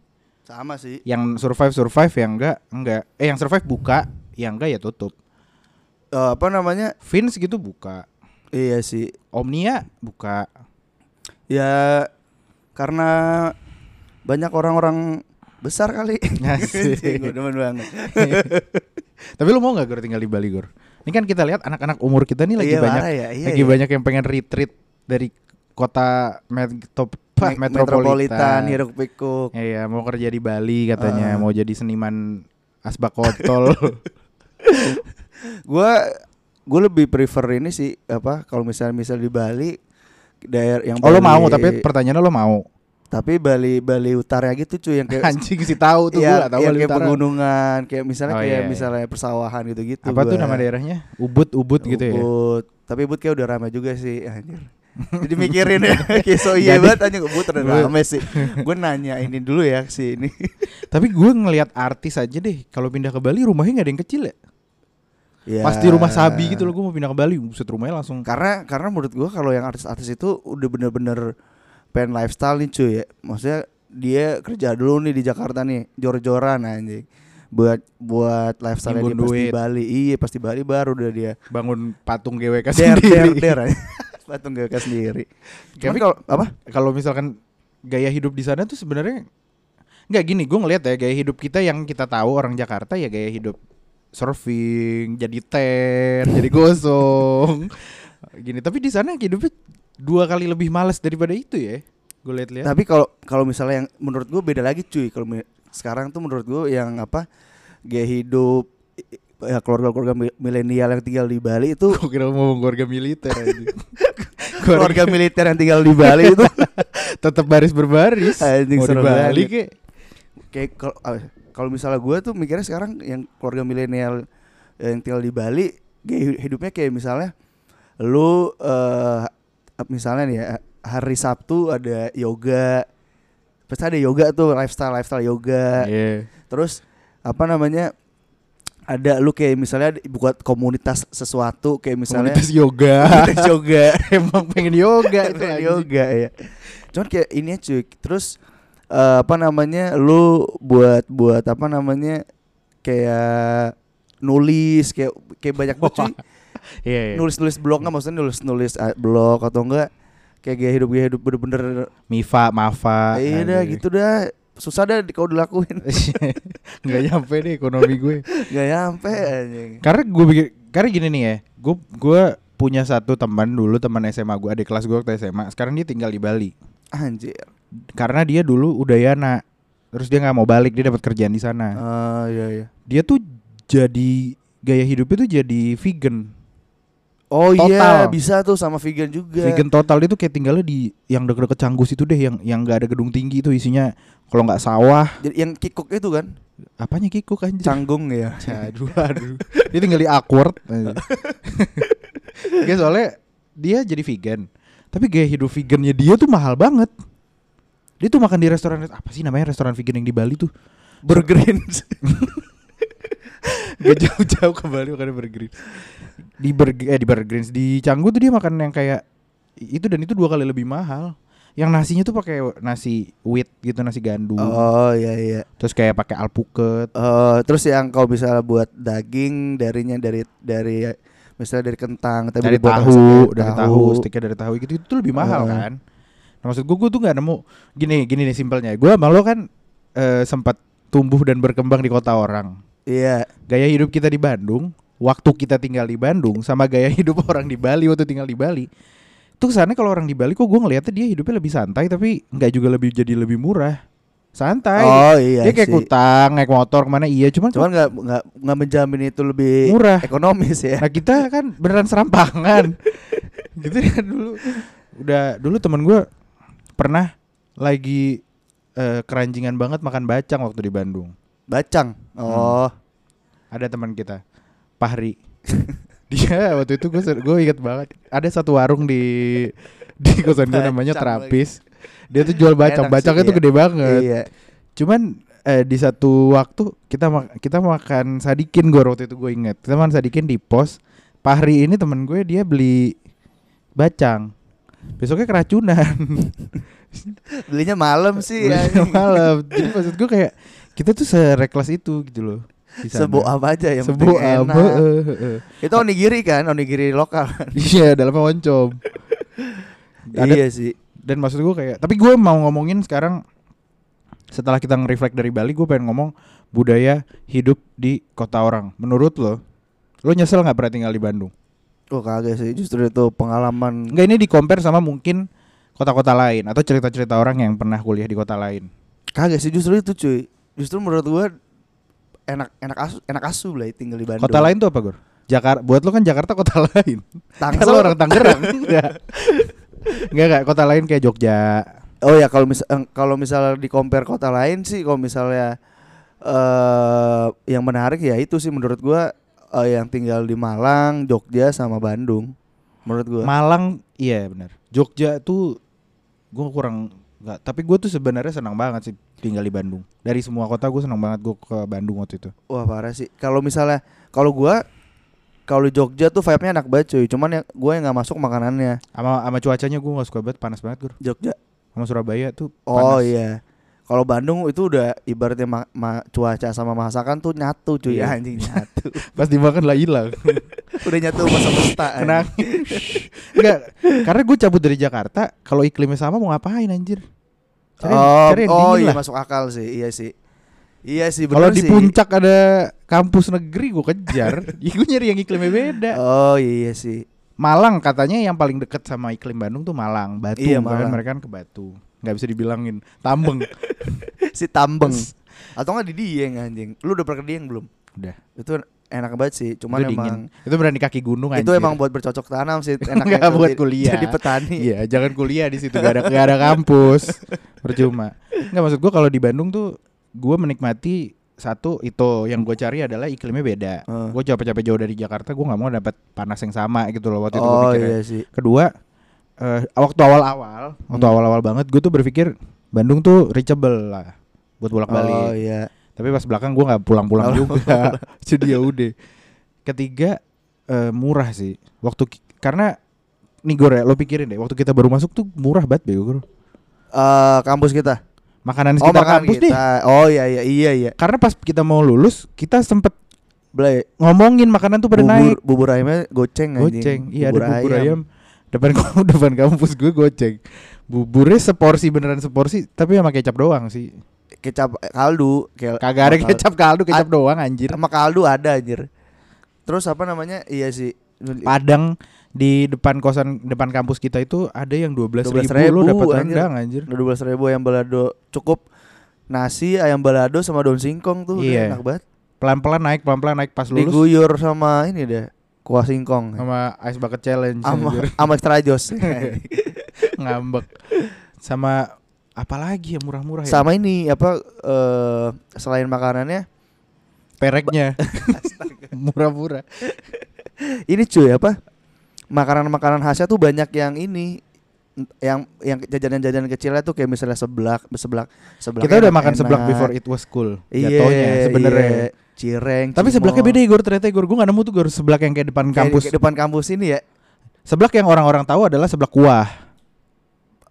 sama sih Yang survive survive yang enggak enggak. Eh yang survive buka, yang enggak ya tutup. Eh, apa namanya Vince gitu buka. iya sih Omnia buka. ya karena banyak orang-orang besar kali [LAUGHS] gue demen banget [LAUGHS] Tapi lu mau nggak Gor tinggal di Bali Gor? Ini kan kita lihat anak-anak umur kita nih lagi Iya, banyak ya, iya, lagi iya. banyak yang pengen retreat dari kota metop, Me- [LAUGHS] metropolitan. hiruk pikuk Iya, mau kerja di Bali katanya, Ah. mau jadi seniman asbak kotol. gue [LAUGHS] gue lebih prefer ini sih apa kalau misalnya misal di Bali daerah yang oh lo mau, tapi pertanyaannya lo mau. tapi Bali Bali Utara gitu cuy yang kayak [LAUGHS] Anjing sih tahu tuh Iya, gua, tahu Bali kayak Utara. pegunungan kayak misalnya Oh, kayak iya, iya. misalnya persawahan gitu-gitu Apa tuh gua. nama daerahnya? Ubud, Ubud gitu ya. Ubud. Tapi Ubud kayak udah ramai juga sih anjir. Jadi mikirin ya [LAUGHS] kayak so iya banget anjing Ubud udah Ubud. ramai sih. Gue nanya ini dulu ya si ini. [LAUGHS] Tapi gue ngelihat artis aja deh, kalau pindah ke Bali rumahnya nggak ada yang kecil ya. Ya. Pasti rumah sabi gitu loh, gue mau pindah ke Bali, buset rumahnya langsung. Karena karena menurut gua kalau yang artis-artis itu udah bener-bener pengen lifestyle nih cuy ya. Maksudnya dia kerja dulu nih di Jakarta nih, jor-joran anjing. Buat buat lifestyle dia Nimbun pas di duit. Bali. Iya, pas di Bali baru udah dia Bangun patung GWK der der sendiri. der. [LAUGHS] patung GWK sendiri. [LAUGHS] Tapi- kalau apa? kalau misalkan gaya hidup di sana tuh sebenarnya nggak gini gue ngeliat ya gaya hidup kita yang kita tahu orang Jakarta ya gaya hidup surfing jadi ten jadi gosong [LAUGHS] gini tapi di sana hidupnya dua kali lebih males daripada itu ya gue lihat-lihat Tapi kalau kalau misalnya yang menurut gue beda lagi cuy. Kalau sekarang tuh menurut gue yang apa gaya hidup ya keluarga-keluarga mi- milenial yang tinggal di Bali itu gue kira mau keluarga militer aja. [LAUGHS] keluarga militer yang tinggal di Bali itu. [LAUGHS] Tetap baris berbaris. Anjing, mau di Bali kek kayak kalau kalau misalnya gue tuh mikirnya sekarang yang keluarga milenial yang tinggal di Bali gaya hidupnya kayak misalnya lu eh misalnya nih ya hari Sabtu ada yoga. Pasti ada yoga tuh lifestyle lifestyle yoga. Iya. terus apa namanya ada lu kayak misalnya buat komunitas sesuatu kayak misalnya komunitas yoga. Komunitas yoga. [LAUGHS] [LAUGHS] Emang pengen yoga itu Pengen yoga ya cuman kayak ini ya, cuy. Terus eh, apa namanya lu buat buat apa namanya kayak nulis kayak kayak banyak banget cuy. [LAUGHS] Iya, iya. nulis nulis blog nggak? Maksudnya nulis nulis eh, blog atau enggak? Kayak gaya hidup gaya hidup bener-bener Mifa, Mafa. iya dah gitu dah susah dah di- kalau dilakuin. [LAUGHS] Nggak nyampe deh ekonomi gue. Nggak nyampe anjing. Karena gue pikir karena gini nih ya gue gue punya satu teman dulu teman SMA gue adik kelas gue waktu SMA sekarang dia tinggal di Bali. Anjir. Karena dia dulu udayana terus dia nggak mau balik dia dapat kerjaan di sana. Ah iya iya. Dia tuh jadi gaya hidupnya tuh jadi vegan Oh iya, bisa tuh sama vegan juga. Vegan total itu kayak tinggalnya di yang deket-deket Canggus itu deh yang yang nggak ada gedung tinggi itu isinya kalau nggak sawah Jadi yang kikuk itu kan, apanya kikuk anjir. canggung ya. [LAUGHS] Aduh, aduh. Dia tinggal di awkward. Gak [LAUGHS] soalnya dia jadi vegan. Tapi gaya hidup vegannya dia tuh mahal banget. Dia tuh makan di restoran apa sih namanya restoran vegan yang di Bali tuh? Burgerins. [LAUGHS] Gak jauh-jauh ke Bali makan burger. Di burger eh di burgerins di Canggu tuh dia makan yang kayak itu dan itu dua kali lebih mahal. Yang nasinya tuh pakai nasi wheat gitu, nasi gandum. oh iya iya. Terus kayak pakai alpukat. Eh, terus yang kalau misalnya buat daging darinya dari dari misalnya dari kentang tapi dari tahu, dari tahu, steaknya dari tahu gitu itu lebih mahal Eh. kan. Nah, maksud gue gue tuh nggak nemu gini gini nih simpelnya. Gue sama lo kan eh, sempat tumbuh dan berkembang di kota orang. Iya. Gaya hidup kita di Bandung, waktu kita tinggal di Bandung sama gaya [LAUGHS] hidup orang di Bali waktu tinggal di Bali. Tuh kesannya kalau orang di Bali kok gue ngeliatnya dia hidupnya lebih santai tapi nggak juga lebih jadi lebih murah. Santai. Oh iya dia kayak sih. utang, naik motor ke mana iya, cuman, Cuman nggak nggak nggak menjamin itu lebih Murah. ekonomis ya. Nah kita kan beneran serampangan [LAUGHS] Gitu kan dulu Udah dulu temen gue Pernah lagi eh, Keranjingan banget makan bacang waktu di Bandung Bacang. Oh. Ada teman kita Pahri. Dia [LAUGHS] waktu itu gue gue inget banget. Ada satu warung di Di kosan gue namanya Terapis Dia tuh jual bacang. Bacangnya tuh iya. gede banget. Iya. Cuman eh, di satu waktu kita ma- kita makan sadikin gue waktu itu gue inget kita makan sadikin di pos. Pahri ini temen gue dia beli bacang. Besoknya keracunan. [LAUGHS] Belinya malam sih ya. Belinya malam. Jadi maksud gue kayak kita tuh sereklas itu gitu loh. Sebo apa aja yang Sebo penting apa, enak. eh, eh, eh. Itu onigiri kan, onigiri lokal. [LAUGHS] iya dalamnya oncom Ada- [LAUGHS] iya sih. dan maksud gue kayak tapi gue mau ngomongin sekarang setelah kita nge-reflect dari Bali gue pengen ngomong budaya hidup di kota orang menurut lo lo nyesel nggak pernah tinggal di Bandung Oh kagak sih, justru itu pengalaman Enggak ini di compare sama mungkin kota-kota lain atau cerita-cerita orang yang pernah kuliah di kota lain kagak sih justru itu cuy. Justru menurut gua enak enak asu enak asu lah tinggal di Bandung. kota lain tuh apa Gor? Jakarta buat lo kan Jakarta kota [LAUGHS] lain Tangsel lo orang Tangerang [LAUGHS] Enggak Enggak enggak kota lain kayak Jogja Oh ya kalau misal eh, kalau misalnya di compare kota lain sih kalau misalnya eh yang menarik ya itu sih menurut gua eh, yang tinggal di Malang, Jogja sama Bandung. Menurut gua. Malang iya benar. Jogja tuh gue kurang nggak. Tapi gue tuh sebenarnya senang banget sih tinggal di Bandung. Dari semua kota gue senang banget gue ke Bandung waktu itu. Wah parah sih. Kalau misalnya kalau gua kalau di Jogja tuh vibe-nya enak banget cuy. Cuman yang gue yang nggak masuk makanannya. Sama sama cuacanya gue nggak suka banget panas banget gue. Jogja. Sama Surabaya tuh Oh panas. iya. Kalau Bandung itu udah ibaratnya ma- ma- cuaca sama masakan tuh nyatu cuy Iya. anjing nyatu. [LAUGHS] Pas dimakan lah hilang. [LAUGHS] udah nyatu sama semesta. Kenang. [LAUGHS] Enggak, karena gue cabut dari Jakarta, kalau iklimnya sama mau ngapain anjir? Cari, oh, cari yang oh iya lah. masuk akal sih. Iya sih. Iya sih Kalau di puncak ada kampus negeri gue kejar. [LAUGHS] ya gue nyari yang iklimnya beda. Oh iya sih. Malang katanya yang paling deket sama iklim Bandung tuh Malang, Batu. Iya, Malang. mereka kan ke Batu. nggak bisa dibilangin. Tambeng. [LAUGHS] si Tambeng. [LAUGHS] Atau nggak di Dieng anjing. Lu udah pernah ke Dieng belum? Udah. Itu enak banget sih. Cuman itu emang dingin. Itu berani kaki gunung itu anjir. emang buat bercocok tanam sih. [LAUGHS] Enak Nggak buat kuliah. Jadi petani. Iya, jangan kuliah di situ gak ada gak ada kampus. Percuma. Nggak maksud gua kalau di Bandung tuh gua menikmati satu itu yang gue cari adalah iklimnya beda. Eh. Gue capek-capek jauh dari Jakarta, gue nggak mau dapat panas yang sama gitu loh waktu itu gue Oh iya sih. Kedua, eh, waktu awal-awal, waktu Hmm. awal-awal banget, gue tuh berpikir Bandung tuh reachable lah buat Oh bolak-balik. iya. Tapi pas belakang gue nggak pulang-pulang Oh, juga. [LAUGHS] Jadi ya udah. Ketiga eh, murah sih. Waktu karena nih gue lo pikirin deh, waktu kita baru masuk tuh murah banget bego. Eh kampus kita. Makanan Oh sekitar makan kampus nih. kita. Oh iya iya iya iya. Karena pas kita mau lulus, kita sempet Blay. ngomongin makanan tuh pada Bubur, naik. bubur ayamnya goceng anjing. Goceng. Iya ada bubur ayam. Depan [LAUGHS] depan kampus gue goceng. Buburnya seporsi beneran seporsi, tapi sama kecap doang sih. Kecap eh, kaldu. Kel- Kagak ada kecap kaldu, kecap doang anjir. Sama kaldu ada anjir. Terus apa namanya? Iya sih. Padang di depan kosan depan kampus kita itu ada yang 12 ribu, 12.000, lu dapat rendang anjir. Dua belas ribu ayam balado cukup nasi ayam balado sama daun singkong tuh Iya. enak banget. Pelan-pelan naik, pelan-pelan naik pas lulus. Diguyur sama ini deh kuah singkong sama ice bucket challenge sama [LAUGHS] sama extra jos [LAUGHS] ngambek sama apa lagi ya murah-murah ya? Sama ini apa eh selain makanannya? Pereknya. [LAUGHS] Murah-murah. Ini cuy apa? Makanan-makanan khasnya tuh banyak yang ini yang yang jajanan-jajanan kecilnya tuh kayak misalnya seblak seblak seblak kita udah makan seblak before it was cool iya, jatuhnya sebenarnya. iya. cireng tapi cimol. seblaknya beda Igor ternyata Igor. Gue gak nemu tuh Igor seblak yang kayak depan Kayak- kampus. kayak depan kampus ini ya? Seblak yang orang-orang tahu adalah seblak kuah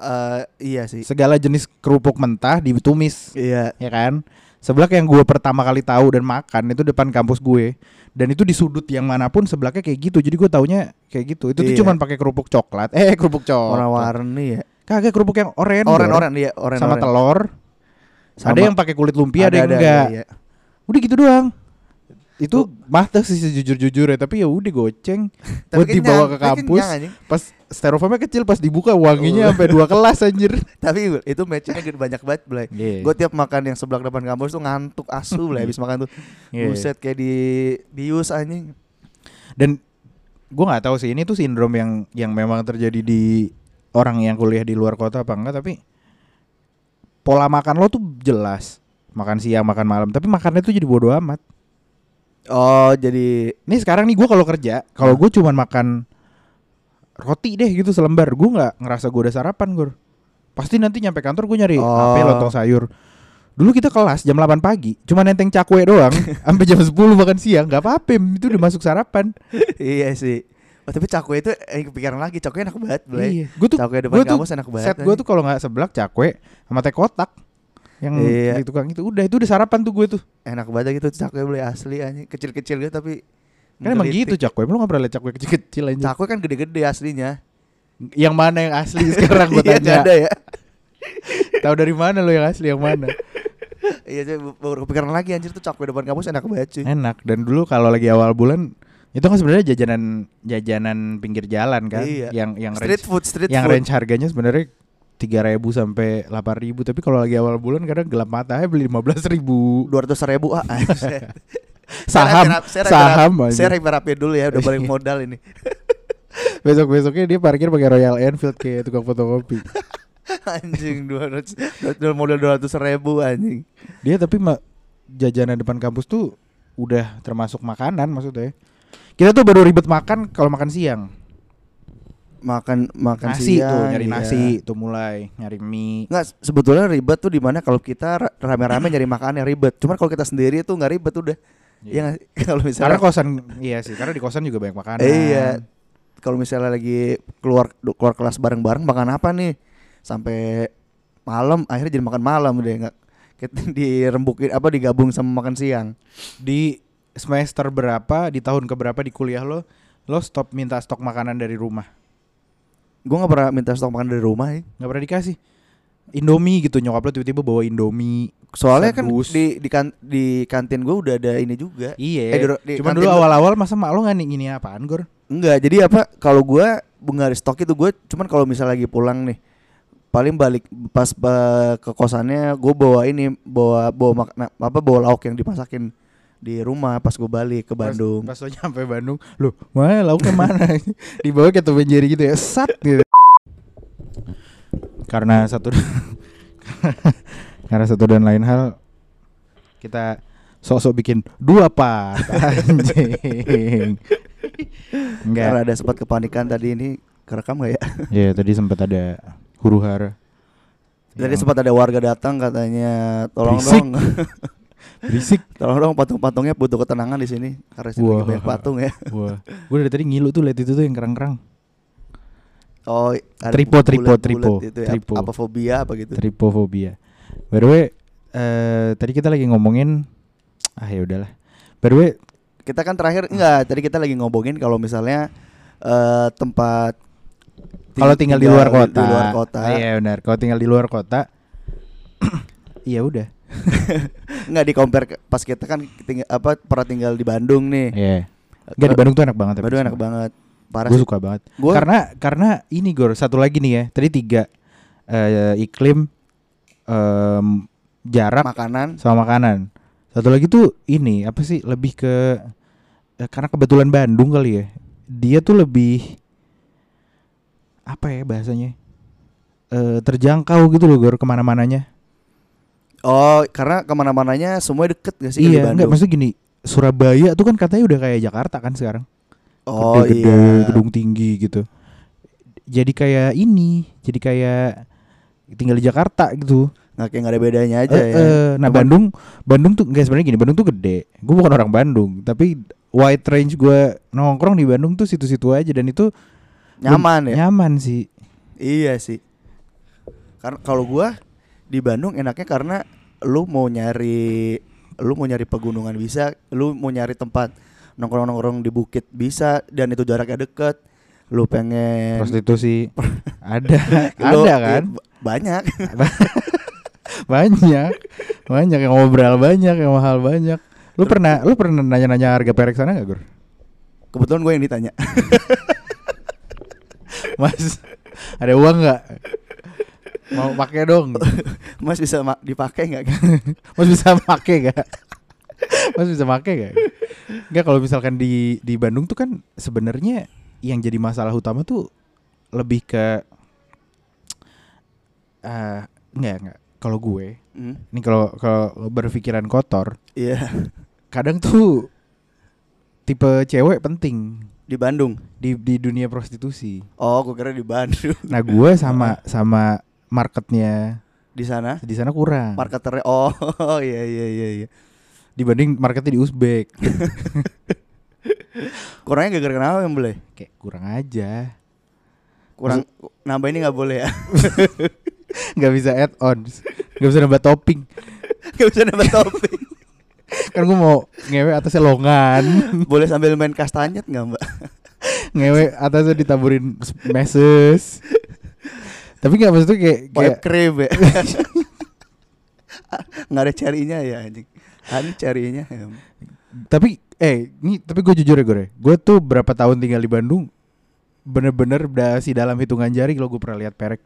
Eh iya sih. Segala jenis kerupuk mentah ditumis iya. ya kan? Seblak yang gue pertama kali tahu dan makan itu depan kampus gue. Dan itu di sudut yang mana pun seblaknya kayak gitu. Jadi gue taunya kayak gitu. Itu tuh Iya. cuman pakai kerupuk coklat. [LAUGHS] Eh kerupuk coklat. Warna-warni ya. Kagak kerupuk yang oren oren-oren iya oren sama telur. Sama- ada yang pakai kulit lumpia ada, yang enggak. iya. udah gitu doang itu mata sih sejujur-jujur ya tapi ya udah goceng. [LAUGHS] Buat dibawa ke kampus pas styrofoamnya kecil pas dibuka wanginya sampai dua kelas anjir. [LAUGHS] Tapi itu matchnya banyak banget Blay. Iya. Gue tiap makan yang sebelah depan kampus tuh ngantuk asu Blay [LAUGHS] habis makan tuh. Iya. Buset kayak di bius anjing. Dan gue nggak tahu sih ini tuh sindrom yang yang memang terjadi di orang yang kuliah di luar kota apa enggak tapi pola makan lo tuh jelas. Makan siang makan malam tapi makannya tuh jadi bodoh amat Oh jadi Nih sekarang nih gue kalau kerja, kalau gue cuman makan roti deh gitu selembar, gue nggak ngerasa gue udah sarapan gue. Pasti nanti nyampe kantor gue nyari Oh. apa lontong sayur. Dulu kita kelas jam 8 pagi, cuma nenteng cakwe doang, [LAUGHS] sampai jam 10 makan siang, nggak apa-apa, itu udah masuk sarapan. [LAUGHS] iya sih Oh tapi cakwe itu eh kepikiran lagi cakwe enak banget Blay Gue tuh, Cakwe depan gua tuh kampus enak banget set gue tuh kalau nggak seblak cakwe sama teh kotak yang Iya. di tukang itu udah itu udah sarapan tuh gue tuh. Enak banget gitu cakwe Blay asli anjing Kecil-kecil gitu tapi Kan emang gitu cakwe, lu nggak pernah lihat cakwe kecil-kecil aja. Cakwe kan gede-gede aslinya Yang mana yang asli [LAUGHS] sekarang gue Iya tanya? nggak ada ya [LAUGHS] Tahu dari mana lo yang asli yang mana? [LAUGHS] Iya saya baru kepikiran lagi anjir tuh cakwe depan kampus enak banget cuy enak dan dulu kalau lagi awal bulan itu kan sebenarnya jajanan jajanan pinggir jalan kan Iya. yang yang Street range, food street yang food range harganya sebenarnya tiga ribu sampai delapan ribu. Tapi kalau lagi awal bulan kadang gelap mata aja beli lima belas ribu. dua ratus ribu ah [LAUGHS] saham Saya saham saya rapi rapi dulu ya udah [LAUGHS] balik modal ini. Besok besoknya dia parkir pakai Royal Enfield kayak tukang fotokopi. [LAUGHS] Anjing dua ratus modal dua ratus ribu anjing. Dia tapi ma- jajanan depan kampus tuh udah termasuk makanan maksudnya. Kita tuh baru ribet makan kalau makan siang makan makan nasi siang, tuh nyari iya. nasi tuh mulai nyari mie Nggak, sebetulnya ribet tuh di mana kalau kita ra- rame-rame nyari makan yang ribet. Cuman kalau kita sendiri tuh nggak ribet udah. Iya sih? [LAUGHS] kalau Karena misalnya kosan iya sih, karena di kosan juga banyak makanan. iya. Kalau misalnya lagi keluar keluar kelas bareng-bareng makan apa nih? Sampai malam akhirnya jadi makan malam deh nggak kita [LAUGHS] dirembukin apa digabung sama makan siang. Di semester berapa, di tahun keberapa di kuliah lo, lo stop minta stok makanan dari rumah? Gue nggak pernah minta stok makan dari rumah ya. Nggak pernah dikasih. Indomie gitu nyokap lo tiba-tiba bawa Indomie. Soalnya kan di di, kan, di kantin gue udah ada ini juga. Iya. Eh, di- di Cuman dulu awal-awal masa mak lo nggak nih gini apaan Gor? Enggak, jadi apa kalau gua bunga stok itu gue cuman kalau misalnya lagi pulang nih paling balik pas ke kosannya gue bawa ini bawa bawa mak- apa bawa lauk yang dimasakin di rumah pas gue balik ke Bandung. Pas, pas lo nyampe Bandung, lo mana lauknya [LAUGHS] mana? di bawah kayak Tom Jerry gitu ya, sat gitu. Karena satu [LAUGHS] karena satu dan lain hal kita sok-sok bikin dua part [LAUGHS] anjing. Enggak. Karena ada sempat kepanikan tadi ini kerekam gak ya? Ya tadi sempat ada huru hara. Tadi Yang sempat ada warga datang katanya tolong Berisik. dong, berisik. [LAUGHS] tolong dong patung-patungnya butuh ketenangan di sini karena sini lagi banyak patung ya. [LAUGHS] Wah, [LAUGHS] gue dari tadi ngilu tuh liat itu tuh yang kerang-kerang. Oh, Tripo, tripo, bulet-bulet tripo, itu ya. tripo. Apa fobia apa gitu? Tripofobia. By the way, eh tadi kita lagi ngomongin ah ya udahlah. By the way, kita kan terakhir enggak tadi kita lagi ngomongin kalau misalnya eh tempat kalau tinggal di luar kota. di luar kota Ah, Iya benar. Kalau tinggal di luar kota Iya [CLEARS THROAT] udah. Enggak di compare ke- pas kita kan tinggal apa pernah tinggal di Bandung nih Iya. Enggak di Bandung tuh enak banget Bandung enak banget parah Gue suka banget. Gua- Karena karena ini Gor, satu lagi nih ya. Tadi tiga eh, iklim em, jarak makanan sama makanan. Satu lagi tuh ini apa sih lebih ke eh, karena kebetulan Bandung kali ya. dia tuh lebih apa ya bahasanya? Eh terjangkau gitu loh Gor ke mana-mananya. Oh, karena ke mana-mananya semua deket gak sih di iya, enggak maksudnya gini, Surabaya tuh kan katanya udah kayak Jakarta kan sekarang. oh Gede-gede, iya. gedung tinggi gitu. Jadi kayak ini, jadi kayak tinggal di Jakarta gitu. Nggak kayak nggak ada bedanya aja Eh, ya. eh, nah Cuman- Bandung, Bandung tuh enggak sebenarnya gini, Bandung tuh gede. Gue bukan orang Bandung, tapi wide range gue nongkrong di Bandung tuh situ-situ aja dan itu nyaman ya. nyaman sih. Iya sih. Karena kalau gua di Bandung enaknya karena lu mau nyari lu mau nyari pegunungan bisa, lu mau nyari tempat nongkrong-nongkrong di bukit bisa dan itu jaraknya deket. Lu pengen Prostitusi [LAUGHS] ada, lu- ada kan? banyak. [LAUGHS] banyak, banyak yang ngobrol banyak, yang mahal banyak. Lu pernah, lu pernah nanya-nanya harga perek sana nggak Gur? Kebetulan gue yang ditanya. [LAUGHS] Mas, ada uang nggak? Mau pakai dong. [LAUGHS] Mas bisa ma- dipakai nggak? [LAUGHS] Mas bisa pakai gak? Mas bisa pakai gak? Enggak kalau misalkan di di Bandung tuh kan sebenarnya yang jadi masalah utama tuh lebih ke eh enggak enggak. Kalau gue, Hmm, ini kalau kalau berpikiran kotor, Iya. kadang tuh tipe cewek penting Di Bandung. di di dunia prostitusi. Oh, gue kira di Bandung. Nah, gue sama [LAUGHS] sama marketnya Di sana di sana kurang. marketernya oh [LAUGHS] iya iya iya iya. Dibanding marketnya di Uzbek. [LAUGHS] Kurangnya gak kenapa yang boleh? Kayak kurang aja. Kurang nambah ini nggak boleh ya. [LAUGHS] nggak bisa add ons nggak bisa nambah topping Gak bisa nambah topping. kan gue mau ngewe atasnya longan boleh sambil main kastanyet nggak mbak? ngewe atasnya ditaburin meses tapi nggak maksudnya kayak kayak krib ya. [LAUGHS] nggak ada carinya ya anjing. Ada carinya. ya. tapi eh ini tapi gue jujur ya gue gue tuh berapa tahun tinggal di Bandung bener-bener dasi dalam hitungan jari kalau gue pernah lihat perek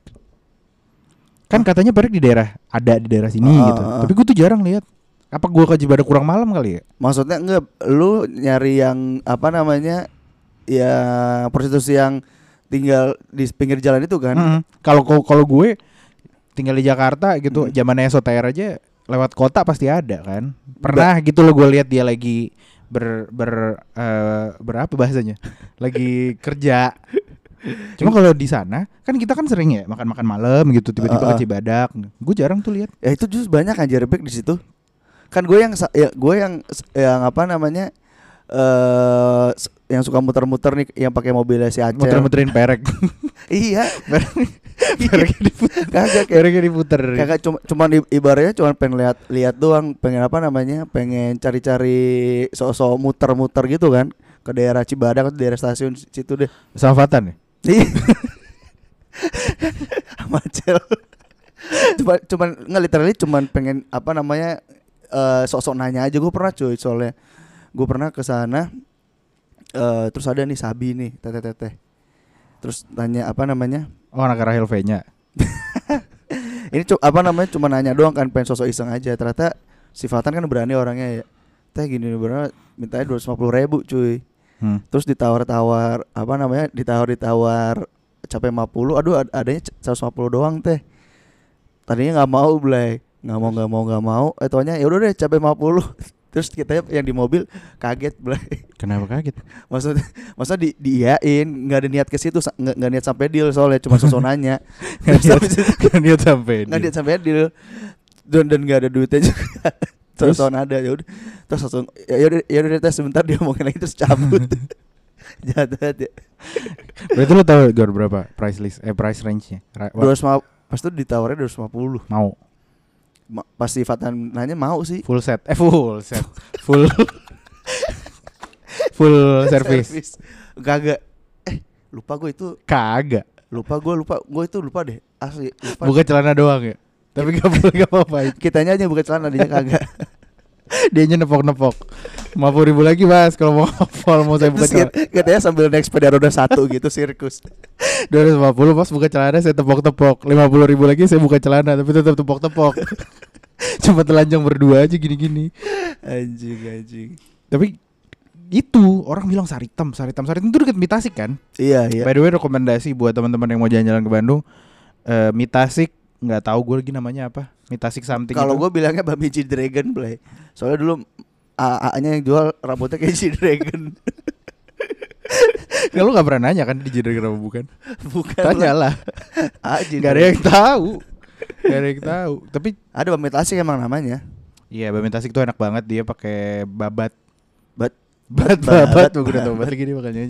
kan katanya perek di daerah ada di daerah sini Ah, gitu ah. tapi gue tuh jarang lihat apa gue ke Cibadak kurang malam kali ya Maksudnya enggak lu nyari yang apa namanya? Ya prostitusi yang tinggal di pinggir jalan itu kan? Kalau ko- kalau gue tinggal di Jakarta gitu, Mm. zamannya SOTR aja lewat kota pasti ada kan. Pernah gitu loh gue lihat dia lagi ber ber eh, berapa bahasanya? [LAUGHS] lagi kerja. [LAUGHS] Cuma kalau di sana kan kita kan sering ya makan-makan malam gitu tiba-tiba Ah, ah. ke Cibadak. Gue jarang tuh lihat. Ya itu justru banyak anjir back di situ. Kan gue yang ya, gue yang yang apa namanya? eh s- yang suka muter-muter nih yang pakai mobilnya si Aceh. Muter-muterin perek. [LAUGHS] Iya. Pereknya [LAUGHS] diputer. Kagak Pereknya diputer. Kagak cuma cuman ibaratnya cuman pengen lihat lihat doang, pengen apa namanya? Pengen cari-cari sosok muter-muter gitu kan ke daerah Cibadak atau daerah stasiun situ deh. Sama Fatan ya? Iya. [LAUGHS] Macel. Cuma cuman nggak literally cuman pengen apa namanya eh sosok nanya aja gue pernah cuy soalnya gue pernah ke sana eh terus ada nih Sabi nih teteh teteh terus tanya apa namanya? Oh anak Rahel V-nya. [LAUGHS] ini cu- apa namanya cuma nanya doang kan pengen sosok iseng aja. Ternyata si Fatan kan berani orangnya ya. Teh gini nih bener mintanya dua ratus ribu cuy. Hmm. terus ditawar-tawar apa namanya ditawar-ditawar capek 50 aduh ad- adanya c- 150 doang teh. Tadinya nggak mau belai nggak mau nggak mau nggak mau. Eh taunya ya udah deh capek 50 [LAUGHS] terus kita yang di mobil kaget belai Kenapa kaget? [LAUGHS] maksudnya maksudnya di diiyain nggak ada niat ke situ nggak niat sampai deal soalnya cuma sosok nanya [LAUGHS] Nggak niat- sampai. [LAUGHS] nggak niat sampai deal. Dan dan nggak ada duitnya juga. Terus? soal ada ya udah. Terus langsung ya udah ya udah tes sebentar dia ngomongin lagi terus cabut. Jahat banget ya. Berarti lu tahu Gor berapa price list eh price range-nya? Ra- wa- dua ratus pas itu ditawarnya dua ratus lima puluh. Mau pasti Fatan nanya mau sih full set. Eh full set. Full [LAUGHS] full service. kagak eh lupa gue itu Kagak. lupa gue lupa gue itu lupa deh asli lupa Buka celana doang ya. Tapi gak boleh gak apa-apa. [LAUGHS] kitanya aja buka celana dia kagak [LAUGHS] Dia nepok-nepok. 50 ribu lagi mas kalau mau hafal mau saya buka celana. kat- katanya sambil naik sepeda roda satu gitu sirkus 250 mas buka celana saya tepok-tepok 50 ribu lagi saya buka celana tapi tetap tepok-tepok [LAUGHS] Cuma telanjang berdua aja gini-gini anjing anjing Tapi itu orang bilang Saritem, Saritem, Saritem itu deket Mitasik kan? Iya, iya. By the way rekomendasi buat teman-teman yang mau jalan-jalan ke Bandung, eh Mitasik nggak tahu gue lagi namanya apa, Mitasik something. Kalau gue bilangnya Bamichi Dragon Play. Soalnya dulu AA-nya yang jual rambutnya kayak si Dragon. [LAUGHS] Nggak, lu nggak pernah nanya kan di Jinder kenapa bukan? Bukan. Tanyalah, Aja. nggak ada yang tahu, nggak ada yang tahu. Tapi Ada Bami Tasik emang namanya. iya Bami Tasik tuh enak banget dia pakai babat, Bat bat Babat, babat, gue udah tau babat. banget lagi dia makanya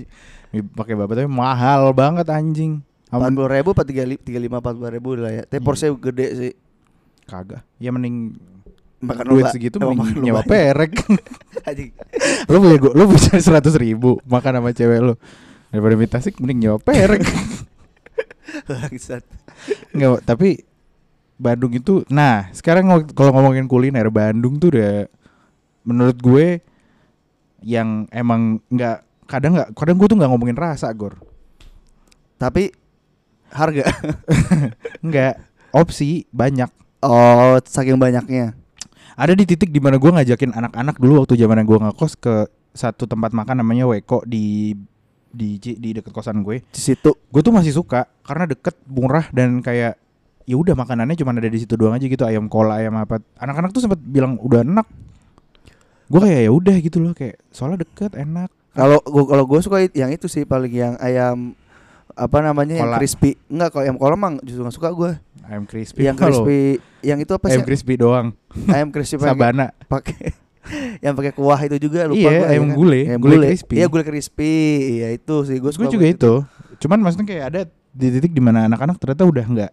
pakai babat tapi mahal banget anjing. Empat puluh ribu apa tiga tiga lima empat puluh ribu lah ya. Tapi Iya. porsinya gede sih. Kagak. Ya mending Makan duit segitu emang mending makan [LAUGHS] [LAUGHS] lu nyewa perek. Lu punya gua, lu bisa seratus ribu makan sama cewek lu daripada minta tasik mending nyewa perek. [LAUGHS] Nggak, tapi Bandung itu, nah sekarang kalau ngomongin kuliner Bandung tuh udah menurut gue yang emang nggak kadang nggak kadang gue tuh nggak ngomongin rasa gor Tapi harga. [LAUGHS] nggak opsi banyak. Oh, saking banyaknya. ada di titik di mana gue ngajakin anak-anak dulu waktu zaman gue ngekos ke satu tempat makan namanya Weko di di di dekat kosan gue. Di situ. Gue tuh masih suka karena deket murah dan kayak ya udah makanannya cuma ada di situ doang aja gitu ayam kola ayam apa. Anak-anak tuh sempat bilang udah enak. Gue kayak ya udah gitu loh kayak soalnya deket enak. Kalau gua kalau gue suka yang itu sih paling yang ayam apa namanya yang Kola. crispy. Enggak, kalau ayam kola emang justru gak suka gue. ayam crispy Yang crispy, yang itu apa sih? ayam crispy doang Ayam crispy [LAUGHS] pakai sabana pakai [LAUGHS] yang pakai kuah itu juga lupa Iya, gua, ayam ya kan? gule, ayam gule gule, crispy. iya gule crispy iya itu sih gue gue juga itu cuman maksudnya kayak ada di titik di mana anak-anak ternyata udah nggak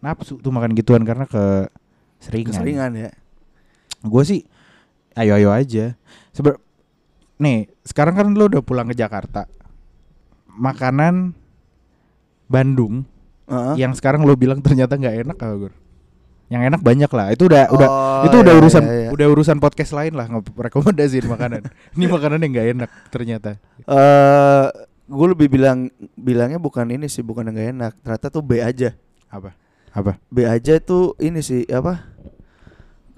nafsu tuh makan gituan karena ke seringan keseringan ya gue sih ayo ayo aja Sebe nih sekarang kan lo udah pulang ke Jakarta makanan Bandung Heeh. yang sekarang lo bilang ternyata nggak enak apa Gur? yang enak banyak lah. Itu udah udah Oh, itu udah iya, urusan iya, iya. udah urusan podcast lain lah rekomendasiin makanan. [LAUGHS] Ini makanan yang nggak enak ternyata. Eh gue lebih bilang bilangnya bukan ini sih bukan yang gak enak. Ternyata tuh B aja. Apa? Apa? B aja tuh ini sih apa?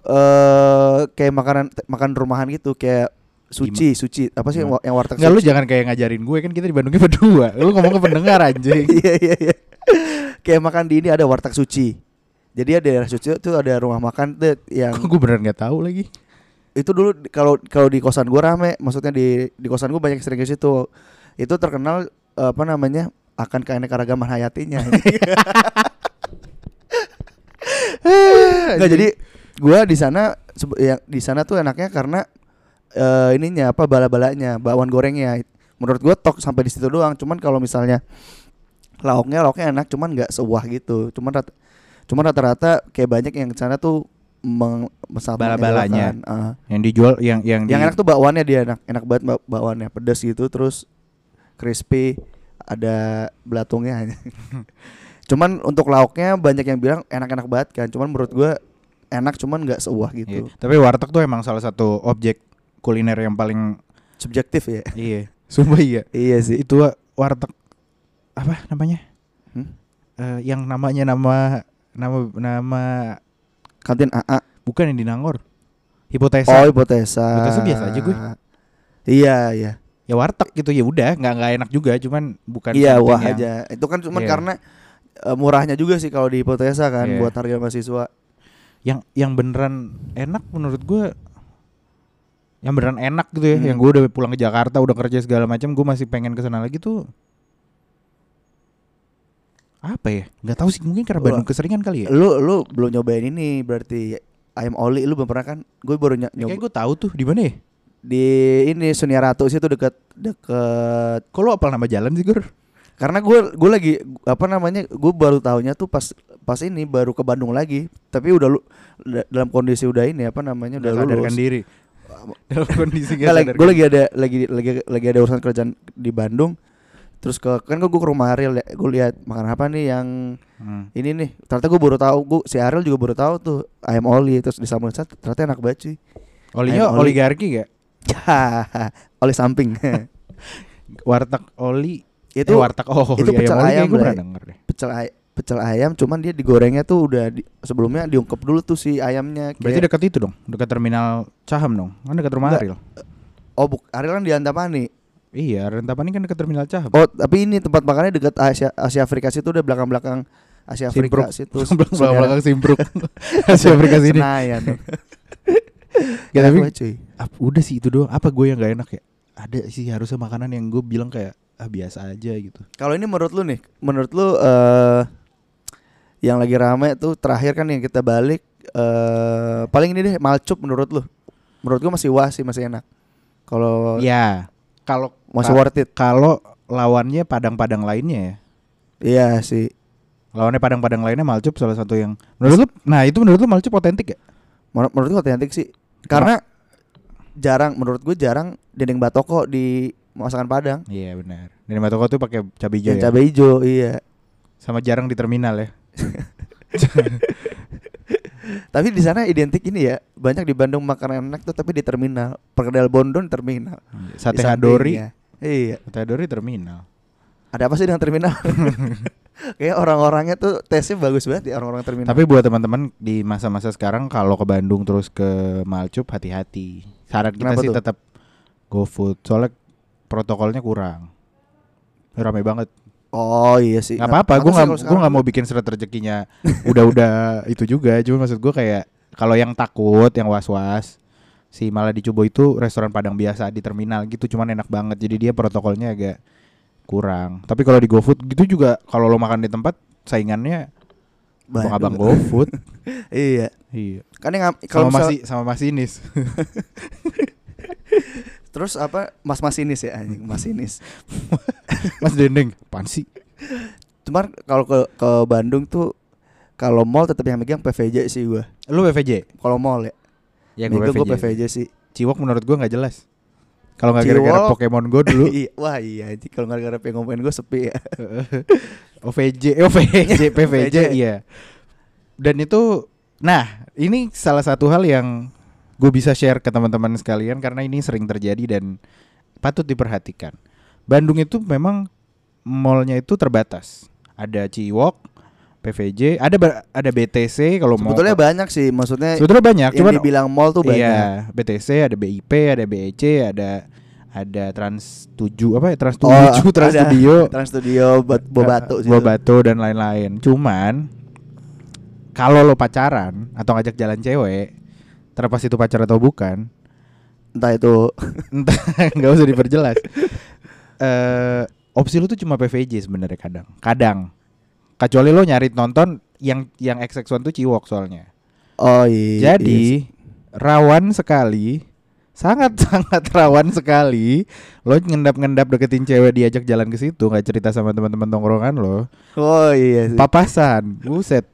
Eh kayak makanan makan rumahan gitu kayak suci suci. Apa sih Gimana? yang warteg Nggak lu jangan kayak ngajarin gue kan kita di Bandungnya berdua. Lu ngomong ke pendengar anjing. [LAUGHS] Iya iya iya. Kayak makan di ini ada warteg suci. Jadi ada daerah suci itu ada rumah makan tuh yang Kok gue beneran nggak tahu lagi? Itu dulu kalau kalau di kosan gue rame. Maksudnya di di kosan gue banyak sering ke situ. Itu terkenal apa namanya akan keanekaragaman hayatinya. [LAUGHS] Nggak jadi gue di sana yang di sana tuh enaknya karena eh, ininya apa bala-balanya bakwan gorengnya menurut gue tok sampai di situ doang cuman kalau misalnya lauknya lauknya enak cuman nggak sewah gitu cuman rat, cuman rata-rata kayak banyak yang di sana tuh meng, Bala-balanya. Ah. yang dijual yang yang Yang di- enak tuh bakwannya dia enak, enak banget bak- bakwannya, pedas gitu terus crispy, ada belatungnya. [LAUGHS] cuman untuk lauknya banyak yang bilang enak-enak banget kan, cuman menurut gua enak cuman nggak seuah Iya. gitu. Tapi warteg tuh emang salah satu objek kuliner yang paling Subjektif ya. iya. [LAUGHS] Sumpah iya. iya sih. Itu wa- warteg apa namanya? Hmm? Eh, yang namanya nama nama nama Kantin AA. bukan yang di Nangor. Hipotesa. Oh, hipotesa. Hipotesa biasa aja gue. Iya, iya. Ya warteg gitu ya udah, nggak nggak enak juga, cuman bukan Iya, wah yang- aja. Itu kan cuman Iya. karena eh, murahnya juga sih kalau di hipotesa kan Iya. buat harga mahasiswa. Yang yang beneran enak menurut gue yang beneran enak gitu ya, Hmm. yang gue udah pulang ke Jakarta, udah kerja segala macam, gue masih pengen ke sana lagi tuh apa ya? Nggak tahu sih, mungkin karena. Bandung keseringan kali ya. Lu lu belum nyobain ini berarti ayam oli lu belum pernah kan? Gue baru ny- Ya, nyoba kayak gue tahu tuh di mana ya? di ini Sunia Ratu situ deket deket Kok lo apal nama jalan sih, Gur? karena gue gue lagi apa namanya gue baru tahunya tuh pas pas ini baru ke Bandung lagi tapi udah lu da- dalam kondisi udah ini apa namanya udah, Udah sadarkan lulus diri. Dalam kondisi lagi, sadarkan gue lagi ada lagi lagi lagi ada urusan kerjaan di Bandung terus ke kan gue ke rumah Ariel ya gue lihat makan apa nih yang Hmm. ini nih ternyata gue baru tahu gue si Ariel juga baru tahu tuh ayam oli terus disambung set, ternyata enak banget cuy Olinya Ayam oli. oligarki gak? [LAUGHS] oli samping Warteg oli itu eh, warteg oh itu iya, pecel oli ayam, kayak gue pernah denger deh. pecel ay pecel ayam cuman dia digorengnya tuh udah di- sebelumnya diungkep dulu tuh si ayamnya Berarti kayak dekat itu dong, dekat terminal Caham dong. Kan dekat rumah Enggak. Ariel. Oh, buk, Ariel kan di Antapani. Iya, Rentapani kan dekat Terminal Cahap. Oh, tapi ini tempat makannya dekat Asia Asia Afrika situ udah belakang-belakang Asia Afrika [LAUGHS] Simpruk. situ. belakang [LAUGHS] Simpruk. Asia Afrika sini. Senayan. [LAUGHS] Ya, tapi cuy. ap- udah sih itu doang. Apa gue yang gak enak ya? Ada sih harusnya makanan yang gue bilang kayak ah biasa aja gitu. Kalau ini menurut lu nih, menurut lu eh yang lagi rame tuh terakhir kan yang kita balik eh paling ini deh malcup menurut lu. Menurut gua masih wah sih masih enak. Kalau Ya, kalau masih ka- worth it. kalau lawannya padang-padang lainnya ya. Iya sih. Lawannya padang-padang lainnya Malcup salah satu yang menurut lu nah itu menurut lu Malcup otentik ya? Menur- Menurut gua otentik sih. Karena jarang menurut gua jarang dendeng batoko di masakan Padang. Iya benar. Dan Matoko tuh pakai cabai hijau Yang ya. cabai hijau, iya. Sama jarang di terminal ya. Tapi di sana identik ini ya, banyak di Bandung makanan enak tuh tapi di terminal. Perkedel Bondon terminal. Sate Di Hadori. Iya. Sate Hadori terminal. Ada apa sih dengan terminal? [LAUGHS] Kayak orang-orangnya tuh tesnya bagus banget ya orang-orang terminal. Tapi buat teman-teman di masa-masa sekarang kalau ke Bandung terus ke Malcup hati-hati. Saran kita Kenapa sih tetap GoFood. Soalnya protokolnya kurang. Rame banget. Oh iya sih. Gak apa-apa, gue sekarang nggak mau bikin seret rezekinya udah-udah [LAUGHS] itu juga. Cuma maksud gue kayak kalau yang takut, yang was-was, si malah dicoba itu restoran Padang biasa di terminal gitu, cuman enak banget. Jadi dia protokolnya agak kurang. Tapi kalau di GoFood gitu juga, kalau lo makan di tempat saingannya Bandung. abang-abang GoFood. [LAUGHS] iya. iya. Kan yang kalau Sama masih sama masinis. [LAUGHS] terus apa Mas Masinis ya anjing Masinis. [LAUGHS] Mas Dendeng, apaan sih? Cuman kalau ke ke Bandung tuh kalau mall tetap yang megang PVJ sih gua. Lu PVJ? Kalau mall ya. Ya gue gua PVJ. PVJ sih. Ciwok menurut gue nggak jelas. Kalau nggak gara-gara. Pokemon Go dulu. [LAUGHS] Iya, Wah iya, kalau nggak gara-gara ngomongin gue sepi ya. [LAUGHS] OVJ, eh, OVJ, PVJ, PVJ. iya. Dan itu, nah ini salah satu hal yang gue bisa share ke teman-teman sekalian karena ini sering terjadi dan patut diperhatikan. Bandung itu memang mallnya itu terbatas. Ada Ciwok, PVJ, ada ada BTC kalau mau. Sebetulnya banyak sih, maksudnya Sebetulnya banyak, yang cuman dibilang mall tuh banyak. Iya, BTC, ada BIP, ada BEC, ada ada Trans 7 apa ya Trans 7, Oh, Trans ada. Studio, [LAUGHS] Trans Studio, buat Bobatu situ. Bobatu dan lain-lain. Cuman kalau lo pacaran atau ngajak jalan cewek, terlepas itu pacar atau bukan, Entah itu [LAUGHS] entah nggak usah diperjelas. Eh opsi lu tuh cuma PVJ sebenarnya kadang. Kadang. Kecuali lo nyari nonton yang yang XX1 tuh ciwok soalnya. Oh iya. Jadi rawan sekali, sangat [LAUGHS] sangat rawan sekali. Lo ngendap-ngendap deketin cewek diajak jalan ke situ, nggak cerita sama teman-teman tongkrongan lo, Oh iya sih. papasan, buset.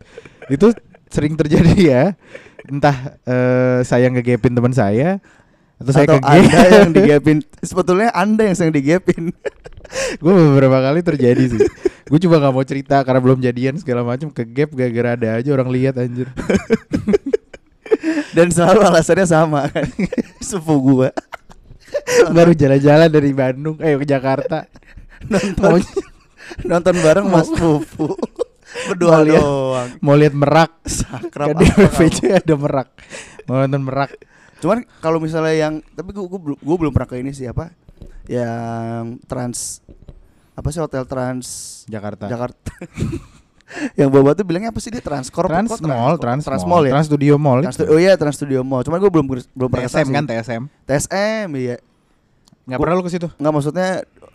Itu sering terjadi ya. Entah eh, saya ngegepin teman saya atau saya Atau kege- anda [LAUGHS] yang digepin. Sebetulnya anda yang sering digepin. [LAUGHS] Gue beberapa kali terjadi sih. Gue coba nggak mau cerita karena belum jadian segala macam ke gap gara-gara ada aja orang lihat anjir. [LAUGHS] Dan selalu alasannya sama kan. Sepupu gua. Baru jalan-jalan dari Bandung eh ke Jakarta. Nonton. Nonton bareng Mas Pupu Berdua Mau lihat- doang. mau lihat merak. Sakrap kan di kamu? ada merak. Mau nonton merak. Cuman kalau misalnya yang Tapi gua, gua, belum- gua belum pernah ke ini sih apa? Yang trans Apa sih hotel trans Jakarta. Jakarta. [LAUGHS] Yang bawa tuh bilangnya apa sih dia? Transcorp Trans kok? Mall Trans, Trans Mall. ya? Trans Studio Mall Trans oh iya Trans Studio Mall. Cuman gua belum belum pernah TSM kan. TSM TSM iya. Nggak pernah lu ke situ? Nggak maksudnya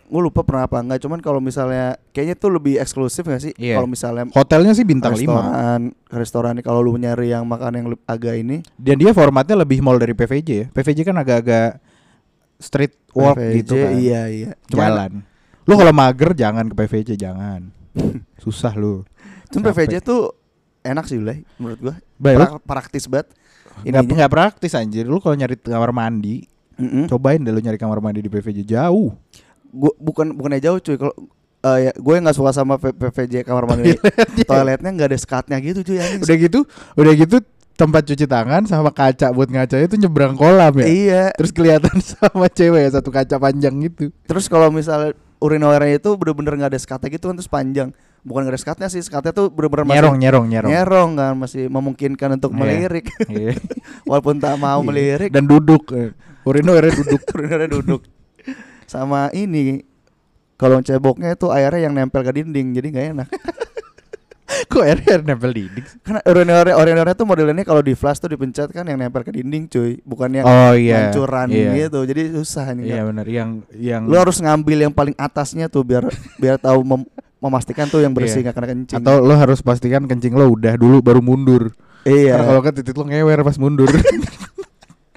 gue lupa pernah apa enggak cuman kalau misalnya kayaknya tuh lebih eksklusif gak sih? Iya. kalau misalnya hotelnya sih bintang 5 restoran restoran nih kalau lu nyari yang makan yang agak ini. Dan dia formatnya lebih mall dari PVJ ya. PVJ kan agak-agak street walk PVJ, gitu kan. iya iya. Cuman- jalan. Lu kalau mager jangan ke PVJ jangan. [LAUGHS] Susah lu. Cuman Capek. PVJ tuh enak sih Ulay menurut gua. Pra- praktis banget. Ininya. nggak praktis anjir. Lu kalau nyari kamar mandi Mm-mm. cobain deh lu nyari kamar mandi di PVJ jauh gua bukan bukannya jauh cuy kalau eh, ya, gue nggak suka sama PVJ kamar mandi [LAUGHS] toiletnya nggak ada skatnya gitu cuy anjing. udah gitu udah gitu tempat cuci tangan sama kaca buat ngaca itu nyebrang kolam ya iya terus kelihatan [LAUGHS] sama cewek ya satu kaca panjang gitu terus kalau misalnya urinoirnya itu bener-bener nggak ada skatnya gitu kan terus panjang bukan nggak ada skatnya sih skatnya tuh bener-bener masih nyerong nyerong nyerong nyerong kan masih memungkinkan untuk Iya. melirik Iya. [LAUGHS] walaupun tak mau Iya. melirik dan duduk eh. Urino airnya duduk. urinernya duduk sama ini kalau ceboknya itu airnya yang nempel ke dinding jadi nggak enak [LAUGHS] Kok airnya air nempel dinding? karena uriner tuh modelnya kalau di flash tuh dipencet kan yang nempel ke dinding cuy bukan yang Oh iya. hancuran Iya. gitu jadi susah nih Iya benar yang yang lu harus ngambil yang paling atasnya tuh biar biar tahu mem- memastikan tuh yang bersih Iya. nggak kena kencing atau lo harus pastikan kencing lo udah dulu baru mundur. iya Karena kalau kan titik lo ngewer pas mundur. [LAUGHS]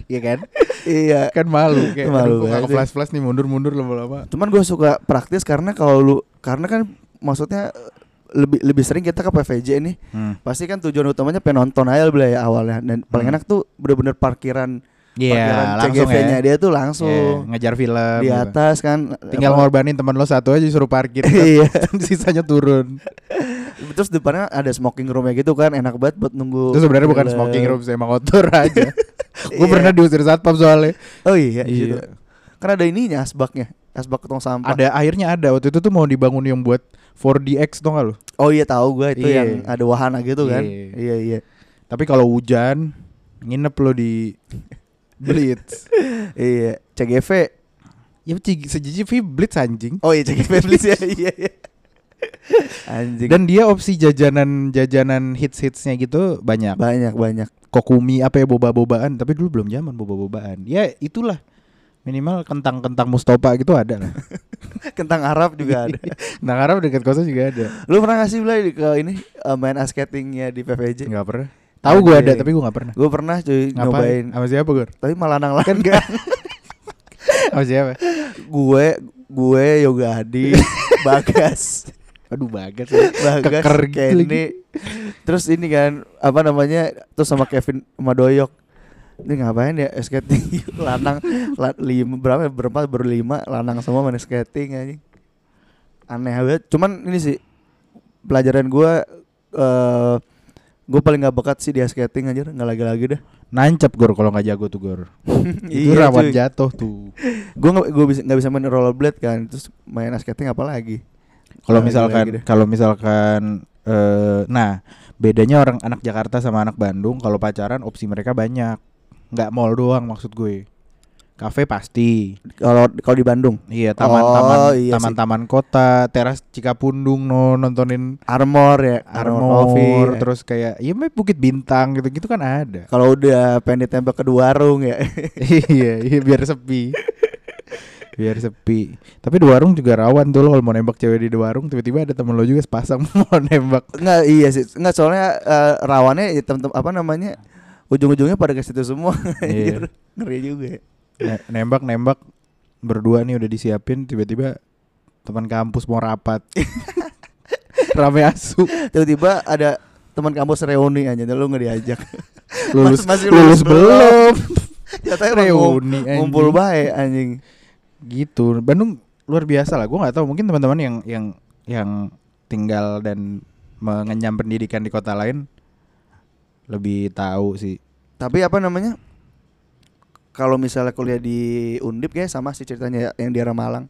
Iya kan? iya Kan malu kayak Malu ke flash flash nih mundur-mundur lama-lama. cuman gue suka praktis karena kalau lu karena kan maksudnya eh, lebih lebih sering kita ke PVJ nih Hmm. pasti kan tujuan utamanya penonton aja beli ya awalnya dan paling Hmm. enak tuh bener-bener parkiran Iya, parkiran langsung CGV-nya ya. dia tuh langsung ngejar film. di gitu. atas kan Tinggal apa- ngorbanin teman lo satu aja suruh parkir. [LAUGHS] Iya. [LAUGHS] Sisanya turun. [LAUGHS] terus depannya ada smoking roomnya gitu kan enak banget buat nunggu Itu sebenarnya bukan smoking room, saya emang kotor aja. Gue Iya. pernah diusir satpam soalnya. oh iya. Iya. kan ada ininya asbaknya asbak tong sampah Ada akhirnya ada waktu itu tuh mau dibangun yang buat 4DX tuh gak lo? oh iya tahu gue itu Iya. yang ada wahana gitu kan Iya. iya iya Tapi kalau hujan nginep lo di [LAUGHS] Blitz. iya CGV ya sejiji Blitz anjing. oh iya CGV please ya [LAUGHS] iya iya anjing Dan dia opsi jajanan jajanan hits hitsnya gitu banyak. banyak banyak Kokumi apa ya boba-bobaan, tapi dulu belum zaman boba-bobaan. Ya itulah minimal kentang-kentang Mustopa gitu ada lah. [LAUGHS] kentang Arab juga ada [LAUGHS] Nah Arab dekat kosan juga ada. lu pernah ngasih beli ke ini eh, main ice skatingnya di PVJ Enggak pernah. Tahu gue ada Anjing. tapi gue nggak pernah. gue pernah cuy Ngapain? nyobain Sama siapa gue? tapi malah nang langgan [LAUGHS] Sama siapa? gue gue Yoga Hadi Bagas Aduh bagas ya. Bagas Keker gitu lagi. Kenny terus ini kan apa namanya terus sama Kevin sama Doyok. Ini ngapain ya skating? [LAUGHS] Lanang la, lima berapa berempat berlima lanang semua main skating aja aneh banget. Cuman ini sih pelajaran gue eh gue paling gak bakat sih di ice skating aja nggak lagi-lagi dah Nancep gor kalau nggak jago tuh gor. [LAUGHS] Itu Iya, rawan jatuh tuh. gue nggak gue bisa nggak bisa main rollerblade kan terus main skating apa lagi Kalau Lagi-lagi misalkan deh. kalau misalkan eh nah, bedanya orang anak Jakarta sama anak Bandung kalau pacaran opsi mereka banyak. nggak mall doang maksud gue. Kafe pasti. kalau kalau di Bandung Iya, taman-taman Oh, iya taman-taman kota, teras Cikapundung no nontonin Armor ya Armor, Armor, Coffee. terus kayak ya Bukit Bintang gitu-gitu kan ada. kalau udah pengen ditembak ke warung ya [LAUGHS] iya, iya biar sepi. [LAUGHS] biar sepi. Tapi di warung juga rawan tuh lo kalau mau nembak cewek di warung tiba-tiba ada temen lo juga sepasang [LAUGHS] mau nembak. Enggak iya sih Enggak soalnya eh, rawannya ya, tem-tem apa namanya ujung-ujungnya pada ke situ semua [LAUGHS] Iya. Ngeri juga ya. Ne- nembak nembak berdua nih udah disiapin tiba-tiba teman kampus mau rapat. [LAUGHS] Rame asu. tiba-tiba ada teman kampus reuni aja lu nggak diajak Lulus Mas- masih lulus lulus belum. Katanya Reuni, reuni ngumpul baik anjing gitu. Bandung luar biasa lah. Gue nggak tahu mungkin teman-teman yang yang yang tinggal dan mengenyam pendidikan di kota lain lebih tahu sih. Tapi apa namanya? Kalau misalnya kuliah di Undip kayak sama sih ceritanya ya, yang di arah Malang.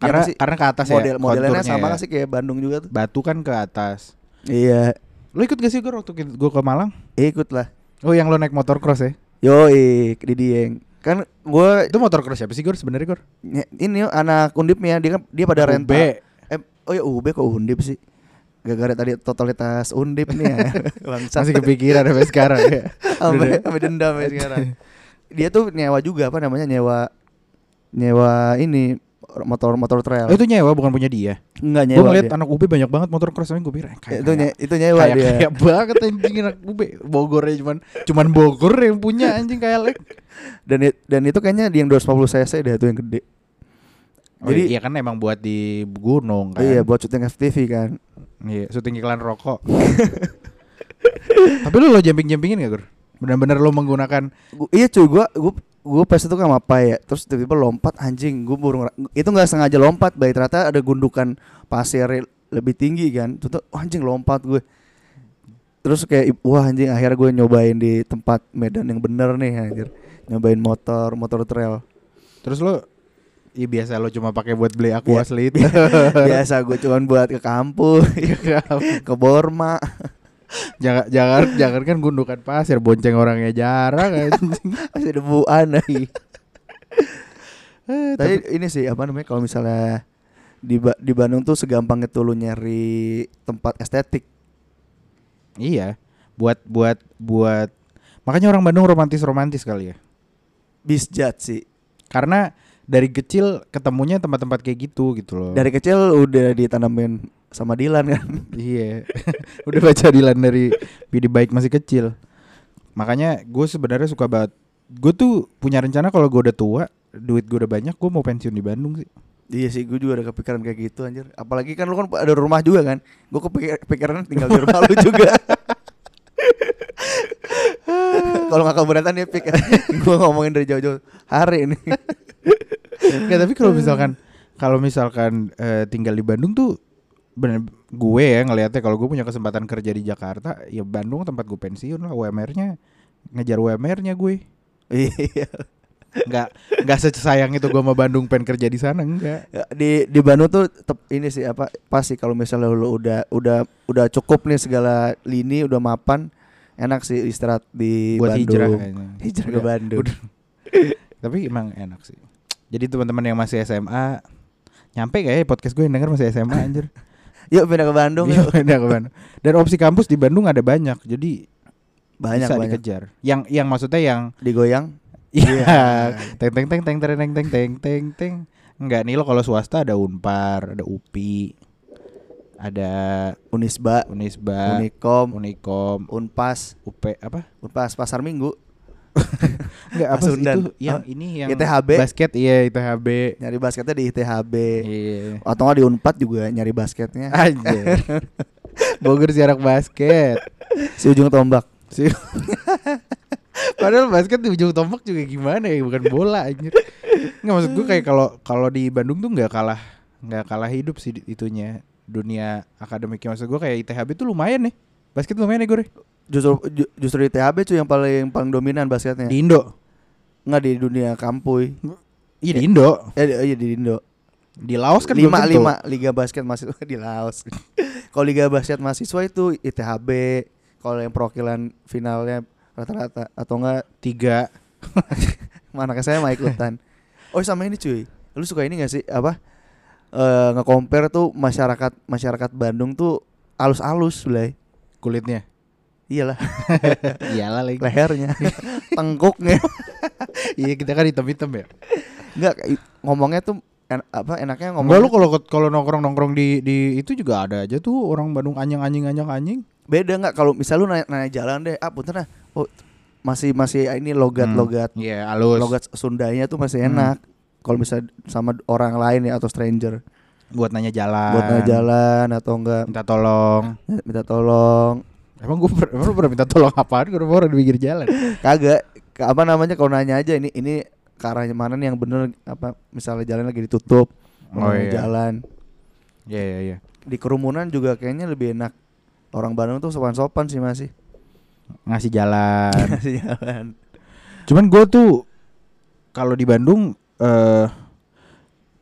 Ya karena sih? karena ke atas model ya modelnya sama ya. sih kayak Bandung juga tuh? Batu kan ke atas. Iya. Lo ikut gak sih gue waktu gue ke Malang? Ikut lah. Oh yang lo naik motor cross ya? Yo di Dieng kan gue itu motor cross siapa sih gue sebenarnya gue ini anak Undipnya dia kan dia pada UB. rental eh oh ya UB kok Undip sih? Gara-gara tadi totalitas Undip nih ya. [LAUGHS] Bangsat. Masih kepikiran sampai sekarang ya. Sampai sampai dendam ya sekarang. Dia tuh nyewa juga apa namanya nyewa nyewa ini motor motor trail Oh, itu nyewa bukan punya dia. enggak Gue nyewa ngeliat dia. anak UB banyak banget motor cross gue pikir eh, kayak itu nye, itu nyewa kayak, dia kayak banget anjing anak UB Bogor ya cuman cuman Bogor yang punya anjing kayak Lek. dan dan itu kayaknya di yang 250 cc deh itu yang gede Oh, Jadi- iya kan emang buat di gunung kan. iya buat syuting FTV kan Iya, syuting iklan rokok. [LAUGHS] Tapi lu lo jumping-jumpingin gak, Gur? Benar-benar lo menggunakan Gu- iya cuy gua gua gua pas itu kan apa ya. Terus tiba-tiba lompat anjing gua baru ngera- itu nggak sengaja lompat baik ternyata ada gundukan pasir lebih tinggi kan. Tuh wah, anjing lompat gue terus kayak wah anjing akhirnya gue nyobain di tempat medan yang bener nih anjir. Nyobain motor motor trail. Terus lo Iya biasa lo cuma pakai buat beli aqua Iya. slate. [LAUGHS] biasa gue cuman buat ke kampus [LAUGHS] ke Borma jangan jangan jangan kan gundukan pasir bonceng orangnya jarang anjing. [LAUGHS] masih debuan lagi Eh, Tapi ini sih apa namanya kalau misalnya di Ba- di Bandung tuh segampang itu lu nyari tempat estetik. Iya, buat buat buat makanya orang Bandung romantis-romantis kali ya. Bisjat sih. Karena dari kecil ketemunya tempat-tempat kayak gitu gitu loh. Dari kecil udah ditanamin sama Dilan kan. iya. [LAUGHS] Udah baca Dilan dari Bidi Baik masih kecil. Makanya gue sebenarnya suka banget. Gue tuh punya rencana kalau gue udah tua, duit gue udah banyak, gue mau pensiun di Bandung sih. Iya sih, gue juga ada kepikiran kayak gitu anjir. Apalagi kan lu kan ada rumah juga kan. Gue kepikiran tinggal di rumah lu juga. [LAUGHS] Kalau nggak keberatan ya pik. gue ngomongin dari jauh-jauh hari ini. Nggak, tapi kalau misalkan kalau misalkan eh, tinggal di Bandung tuh bener gue ya ngelihatnya kalau gue punya kesempatan kerja di Jakarta, ya Bandung tempat gue pensiun lah UMR-nya ngejar UMR-nya gue. Iya. Nggak nggak sesayang itu gue sama Bandung pengen kerja di sana enggak. Ya, di di Bandung tuh tep, ini sih apa pasti kalau misalnya lu udah udah udah cukup nih segala lini udah mapan enak sih istirahat di Buat Bandung. hijrah kayaknya. Hijrah ke Udah- Bandung. udah. Tapi emang enak sih. Jadi teman-teman yang masih SMA nyampe gak ya podcast gue yang denger masih SMA anjir. Yuk pindah ke Bandung. Iya, yuk. pindah ke Bandung. Dan opsi kampus di Bandung ada banyak. Jadi banyak bisa banyak. dikejar. Yang yang maksudnya yang Digoyang. Iya, teng teng teng teng teng teng teng teng teng teng. Enggak nih lo kalau swasta ada Unpar, ada UPI, ada Unisba, Unisba, Unikom, Unikom, Unpas, UP apa? Unpas Pasar Minggu. [LAUGHS] Enggak apa sih itu yang ini yang ITHB. basket iya ITHB. Nyari basketnya di ITHB. Iya. Atau nggak di Unpad juga nyari basketnya. Anjir. [LAUGHS] Bogor siarak basket. Si ujung tombak. Si [LAUGHS] Padahal basket di ujung tombak juga gimana ya, bukan bola anjir. Enggak maksud gue kayak kalau kalau di Bandung tuh nggak kalah nggak kalah hidup sih itunya dunia akademiknya maksud gue kayak ITHB tuh lumayan nih. Basket lumayan ya gue. Justru ju- justru di ITHB cuy yang paling paling dominan basketnya. Di Indo. Nggak di dunia kampuy. Iya di Indo. Eh iya di Indo. Di Laos kan lima lima liga basket mahasiswa [LAUGHS] di Laos. Kalau liga basket mahasiswa itu ITHB. Kalau yang perwakilan finalnya rata-rata atau enggak tiga. [LAUGHS] mana saya mah ikutan. Oh sama ini cuy. Lu suka ini gak sih apa? Eh nge-compare tuh masyarakat masyarakat Bandung tuh alus-alus Blay. kulitnya. Iyalah, [LAUGHS] Iyalah lagi. lehernya, [LAUGHS] tengkuknya. [LAUGHS] Iya kita kan hitam-hitam ya. Enggak ngomongnya tuh en- apa enaknya Enggak ngomong lu kalau kalau nongkrong nongkrong di di itu juga ada aja tuh orang Bandung anjing anjing anjing anjing. beda nggak kalau misal lu nanya, nanya jalan deh ah punten ah oh masih masih ini logat Hmm. logat Iya halus. logat Sundanya tuh masih Hmm. enak kalau misal sama orang lain ya atau stranger buat nanya jalan. buat nanya jalan atau enggak minta tolong. minta tolong Emang gue emang lu pernah minta tolong apaan? Gue orang di pinggir jalan. kagak apa namanya kalau nanya aja ini ini ke arahnya mana nih yang bener apa misalnya jalan lagi ditutup Oh, mau iya. jalan Iya iya iya. di kerumunan juga kayaknya lebih enak orang Bandung tuh sopan-sopan sih masih Ngasih jalan. [LAUGHS] Ngasih jalan Cuman gue tuh kalau di Bandung eh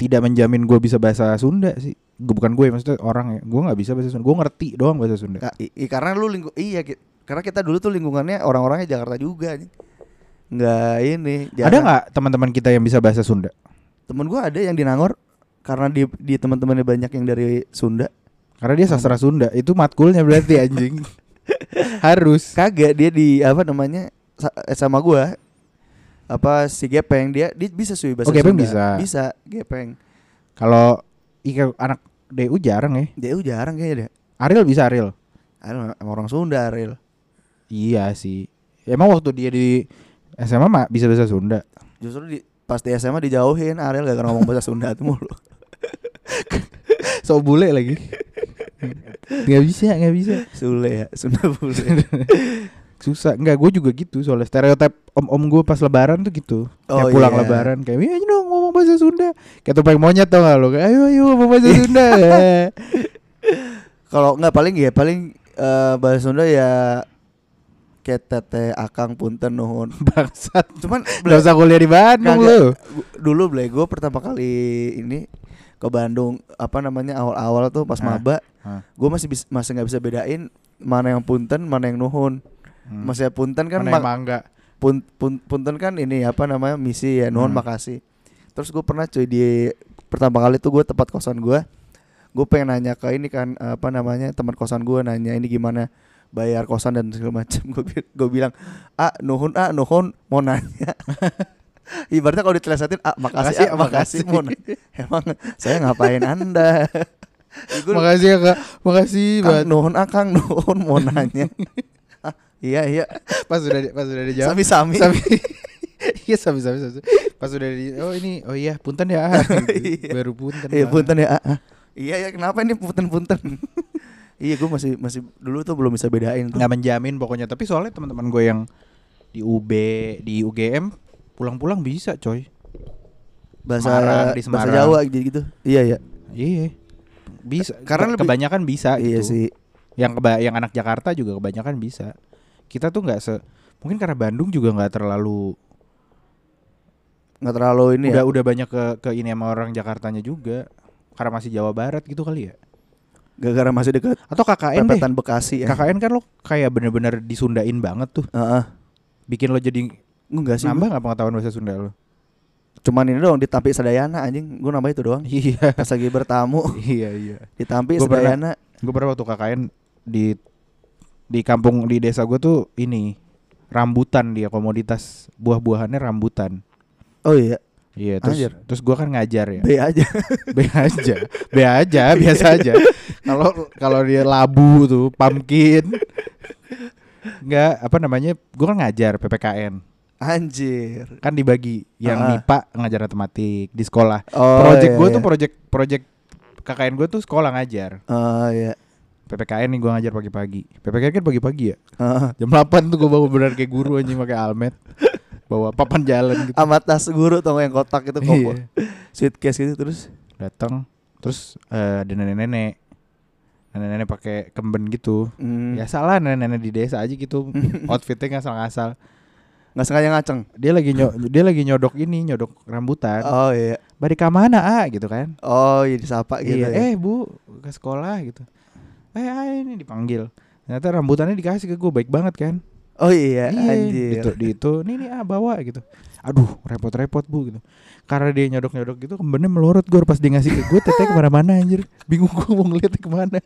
tidak menjamin gue bisa bahasa Sunda sih. Gue bukan gue maksudnya orang ya. Gue nggak bisa bahasa Sunda. Gue ngerti doang bahasa Sunda. Ka- i- i- karena lu lingku iya karena kita dulu tuh lingkungannya orang-orangnya Jakarta juga nih. Nggak ini. Ada jarang. nggak teman-teman kita yang bisa bahasa Sunda? Temen gua ada yang di Nangor karena di di teman-temannya banyak yang dari Sunda. Karena dia sastra Sunda. Itu matkulnya berarti anjing. [LAUGHS] Harus. Kagak dia di apa namanya eh, sama gua apa si Gepeng dia dia bisa sih bahasa Oh, Gepeng Sunda. bisa. Bisa Gepeng. Kalau Ika anak DU jarang ya. Uh, jarang kayaknya deh. Ariel bisa Ariel. Ariel emang orang Sunda Ariel. Iya sih. Emang waktu dia di SMA mah bisa bahasa Sunda. Justru di pas di SMA dijauhin Ariel gak ngomong bahasa Sunda tuh mulu. [LAUGHS] So bule lagi. Gak bisa, gak bisa. Sule ya, Sunda bule. [LAUGHS] Susah. Enggak, gue juga gitu soalnya stereotip om-om gue pas lebaran tuh gitu. Oh, Kayak pulang iya. lebaran kayak, "Ya dong ngomong bahasa Sunda." Kayak topeng monyet tau gak lo? Kayak, Ayo ayo ngomong bahasa Sunda. [LAUGHS] Kalau nggak paling ya paling eh, bahasa Sunda ya kayak tete akang punten nuhun. [LAUGHS] Bangsat. Cuman [LAUGHS] Gak usah kuliah di Bandung. Gu- dulu ble gue pertama kali ini ke Bandung apa namanya awal-awal tuh pas Hah? maba gue masih bis- masih nggak bisa bedain mana yang punten mana yang nuhun Hmm. masih punten kan Mana mak- mangga. pun, pun- punten kan ini apa namanya misi ya nuhun Hmm. makasih terus gue pernah cuy di pertama kali tuh gue tempat kosan gue gue pengen nanya ke ini kan apa namanya teman kosan gue nanya ini gimana bayar kosan dan segala macam [LAUGHS] gue gue bilang ah nuhun ah nuhun mau nanya [LAUGHS] ibaratnya kalau ditelesatin ah makasih Makasih, ah ah, makasih mau nanya. emang saya ngapain anda [LAUGHS] Makasih ya kak, makasih Kang banget. nuhun ah Kang nuhun mau nanya iya iya Pas sudah pas sudah dijawab. sami sami [LAUGHS] Sami. Iya sami sami sami. Pas sudah di oh ini oh iya punten ya. [LAUGHS] Iya. Baru punten. Iya Pak. punten ya. ah, ah. Iya ya kenapa ini punten punten? [LAUGHS] iya gue masih masih dulu tuh belum bisa bedain tuh. nggak menjamin pokoknya tapi soalnya teman-teman gue yang di UB di UGM pulang-pulang bisa coy Bahasa Semarang, di bahasa Semarang. Jawa gitu gitu. Iya ya. iya bisa Karena Ke- lebih- kebanyakan bisa Iya gitu sih. yang keba yang anak Jakarta juga kebanyakan bisa kita tuh nggak se mungkin karena Bandung juga nggak terlalu Nggak terlalu ini udah ya. udah banyak ke ke ini sama orang Jakartanya juga karena masih Jawa Barat gitu kali ya Gara-gara masih dekat atau KKN deh Bekasi ya. KKN kan lo kayak bener-bener disundain banget tuh Heeh. bikin lo jadi Enggak sih. nambah nggak pengetahuan bahasa Sunda lo Cuman ini doang ditampi Sadayana anjing. Gue nambah itu doang. iya Pas lagi bertamu iya iya ditampi Gua Sadayana. gue pernah waktu KKN di di kampung di desa gue tuh ini rambutan dia komoditas buah-buahannya rambutan Oh iya, iya terus Anjir. terus gue kan ngajar ya B aja. [LAUGHS] B aja B aja biasa aja kalau kalau dia labu tuh pumpkin nggak apa namanya gue kan ngajar PPKN Anjir. kan dibagi yang Ah. MIPA ngajar matematik di sekolah Oh, project iya, gue iya. tuh project project KKN gue tuh sekolah ngajar Oh iya. PPKN nih gue ngajar pagi-pagi PPKN kan pagi-pagi ya. Jam 8 tuh gue bangun beneran kayak guru anjing pakai almet. Bawa papan jalan gitu. Sama tas guru tau nggak yang kotak itu. Iya. Suitcase gitu terus. Datang terus eh, ada nenek-nenek. Nenek-nenek pakai kemben gitu. Hmm. Ya salah nenek-nenek di desa aja gitu. [LAUGHS] Outfitnya ngasal-ngasal. Nggak sengaja ngaceng. Dia lagi nyo dia lagi nyodok ini, nyodok rambutan. Oh iya. Ke mana, ah gitu kan. Oh iya disapa gitu iya, ya. eh Bu, ke sekolah gitu. Eh, ah, ini dipanggil. Ternyata rambutannya dikasih ke gue baik banget kan. Oh iya, Iya, anjir. Itu, di itu, nih nih ah bawa gitu. Aduh, repot-repot bu gitu. Karena dia nyodok-nyodok gitu, kembennya melorot gue pas dia ngasih ke gue, teteh ke mana-mana anjir. Bingung gue mau ngeliatnya ke mana.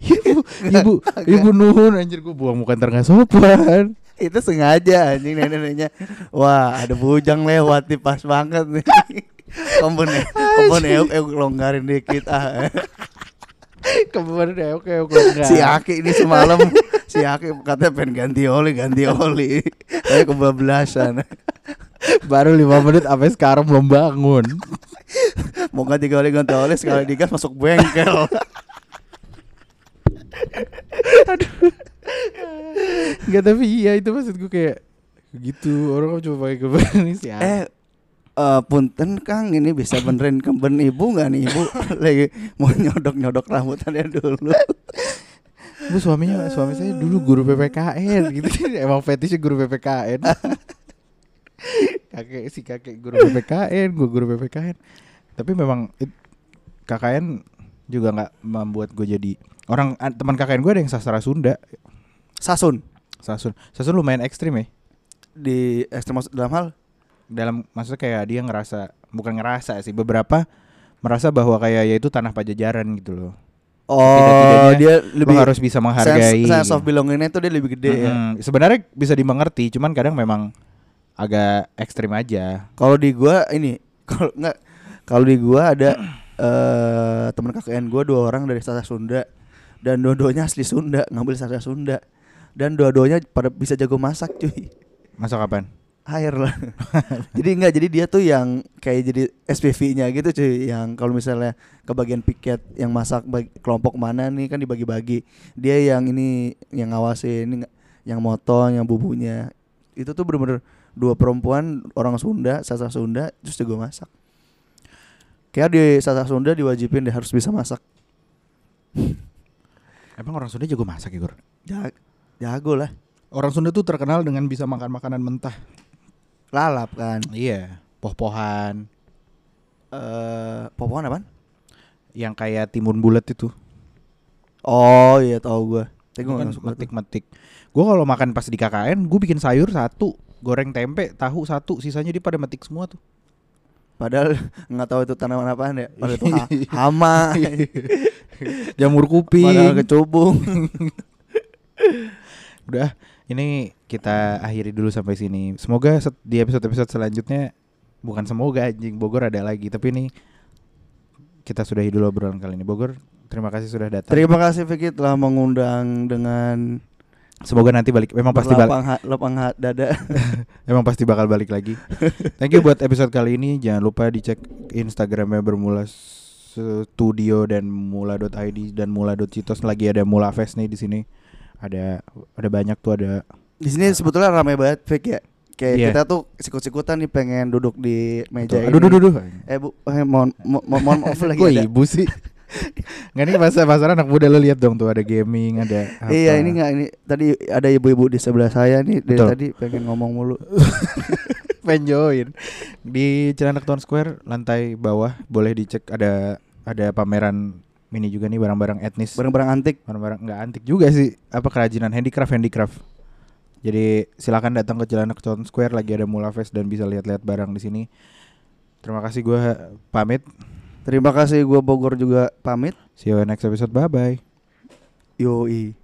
ibu, ibu, ibu nuhun anjir gue buang muka ntar nggak sopan. Itu sengaja anjing nenek-neneknya. Wah, ada bujang lewat nih pas banget nih. [LAUGHS] Kompon kompon euk euk longgarin dikit ah. Ke mana deh, oke oke enggak. Si Aki ini semalam si Aki katanya pengen ganti oli, ganti oli. Tapi kebablasan. Baru lima menit sampai sekarang belum bangun. Mau ganti oli ganti oli sekali digas masuk bengkel. Enggak tapi iya itu maksud gue kayak gitu orang cuma pakai kemben ini sih. Eh eh, punten Kang ini bisa benerin kemben ibu nggak nih ibu? [LAUGHS] Lagi mau nyodok nyodok rambutannya dulu. Bu suaminya suami saya dulu guru PPKN gitu. [LAUGHS] Emang fetishnya guru PPKN [LAUGHS] kakek si kakek guru PPKN gue guru PPKN tapi memang it- KKN juga nggak membuat gue jadi orang teman KKN gue ada yang sastra Sunda. Sasun. Sasun. Sasun lumayan ekstrim ya. Di ekstrem maksud- dalam hal dalam maksudnya kayak dia ngerasa bukan ngerasa sih beberapa merasa bahwa kayak ya itu tanah pajajaran gitu loh oh dia lebih harus bisa menghargai sense, sense of belongingnya itu dia lebih gede ya Mm-mm. Sebenarnya bisa dimengerti, cuman kadang memang agak ekstrim aja. kalau di gua ini [LAUGHS] kalau nggak kalau di gua ada [CLEARS THROAT] eh teman KKN gua dua orang dari sastra Sunda dan dua-duanya asli Sunda ngambil sastra Sunda dan dua-duanya pada bisa jago masak cuy Masuk kapan? Air lah. [LAUGHS] jadi enggak jadi dia tuh yang kayak jadi SPV-nya gitu cuy, yang kalau misalnya ke bagian piket yang masak bag- kelompok mana nih kan dibagi-bagi. Dia yang ini yang ngawasin, ini yang motong, yang bubunya. Itu tuh bener-bener dua perempuan orang Sunda, sastra Sunda terus jago masak. Kayak di sastra Sunda diwajibin dia harus bisa masak. [LAUGHS] Emang orang Sunda jago masak ya, Gor? Ja- jago lah. Orang Sunda tuh terkenal dengan bisa makan makanan mentah. Lalap kan. Iya, poh-pohan Eh, popokan apaan? yang kayak timun bulat itu. Oh iya tahu gua. Tapi Gua kan suka tuh. metik-metik. Gua kalau makan pas di KKN, gue bikin sayur satu, goreng tempe, tahu satu, sisanya dia pada metik semua tuh. Padahal [LAUGHS] nggak tahu itu tanaman apaan ya. Padahal itu ha- [LAUGHS] hama. Jamur kuping. Padahal kecubung. [LAUGHS] Udah, ini kita akhiri dulu sampai sini. Semoga set- di episode-episode selanjutnya bukan semoga anjing Bogor ada lagi, tapi ini kita sudahi dulu obrolan kali ini. Bogor, terima kasih sudah datang. Terima kasih Vicky telah mengundang dengan Semoga nanti balik. Memang pasti balik. berlapang ha- lapang ha- dada. [LAUGHS] Emang pasti bakal balik lagi. Thank you buat episode kali ini. Jangan lupa dicek Instagramnya bermula studio dan mula.id dan mula.citos lagi ada mula fest nih di sini. Ada ada banyak tuh ada Di sini sebetulnya ramai banget Vicky ya. Kayak Iya. kita tuh sikut-sikutan nih pengen duduk di meja Tuh, ini. aduh, aduh. Eh bu, eh, mohon, mo- mo- mohon maaf [LAUGHS] lagi Kok ada. ibu sih? Nggak nih pasar pasar anak muda lo lihat dong tuh ada gaming ada apa. Iya ini nggak ini tadi ada ibu-ibu di sebelah saya nih dari Betul. tadi pengen ngomong mulu. [LAUGHS] pengen join di Cilandak Town Square lantai bawah boleh dicek ada ada pameran mini juga nih barang-barang etnis. Barang-barang antik. barang-barang nggak antik juga sih. Apa kerajinan handicraft handicraft. Jadi silakan datang ke Cilandak Town Square lagi ada Mula Fest dan bisa lihat-lihat barang di sini. Terima kasih gue pamit. Terima kasih gue Bogor juga pamit. see you next episode. Bye bye Yoi.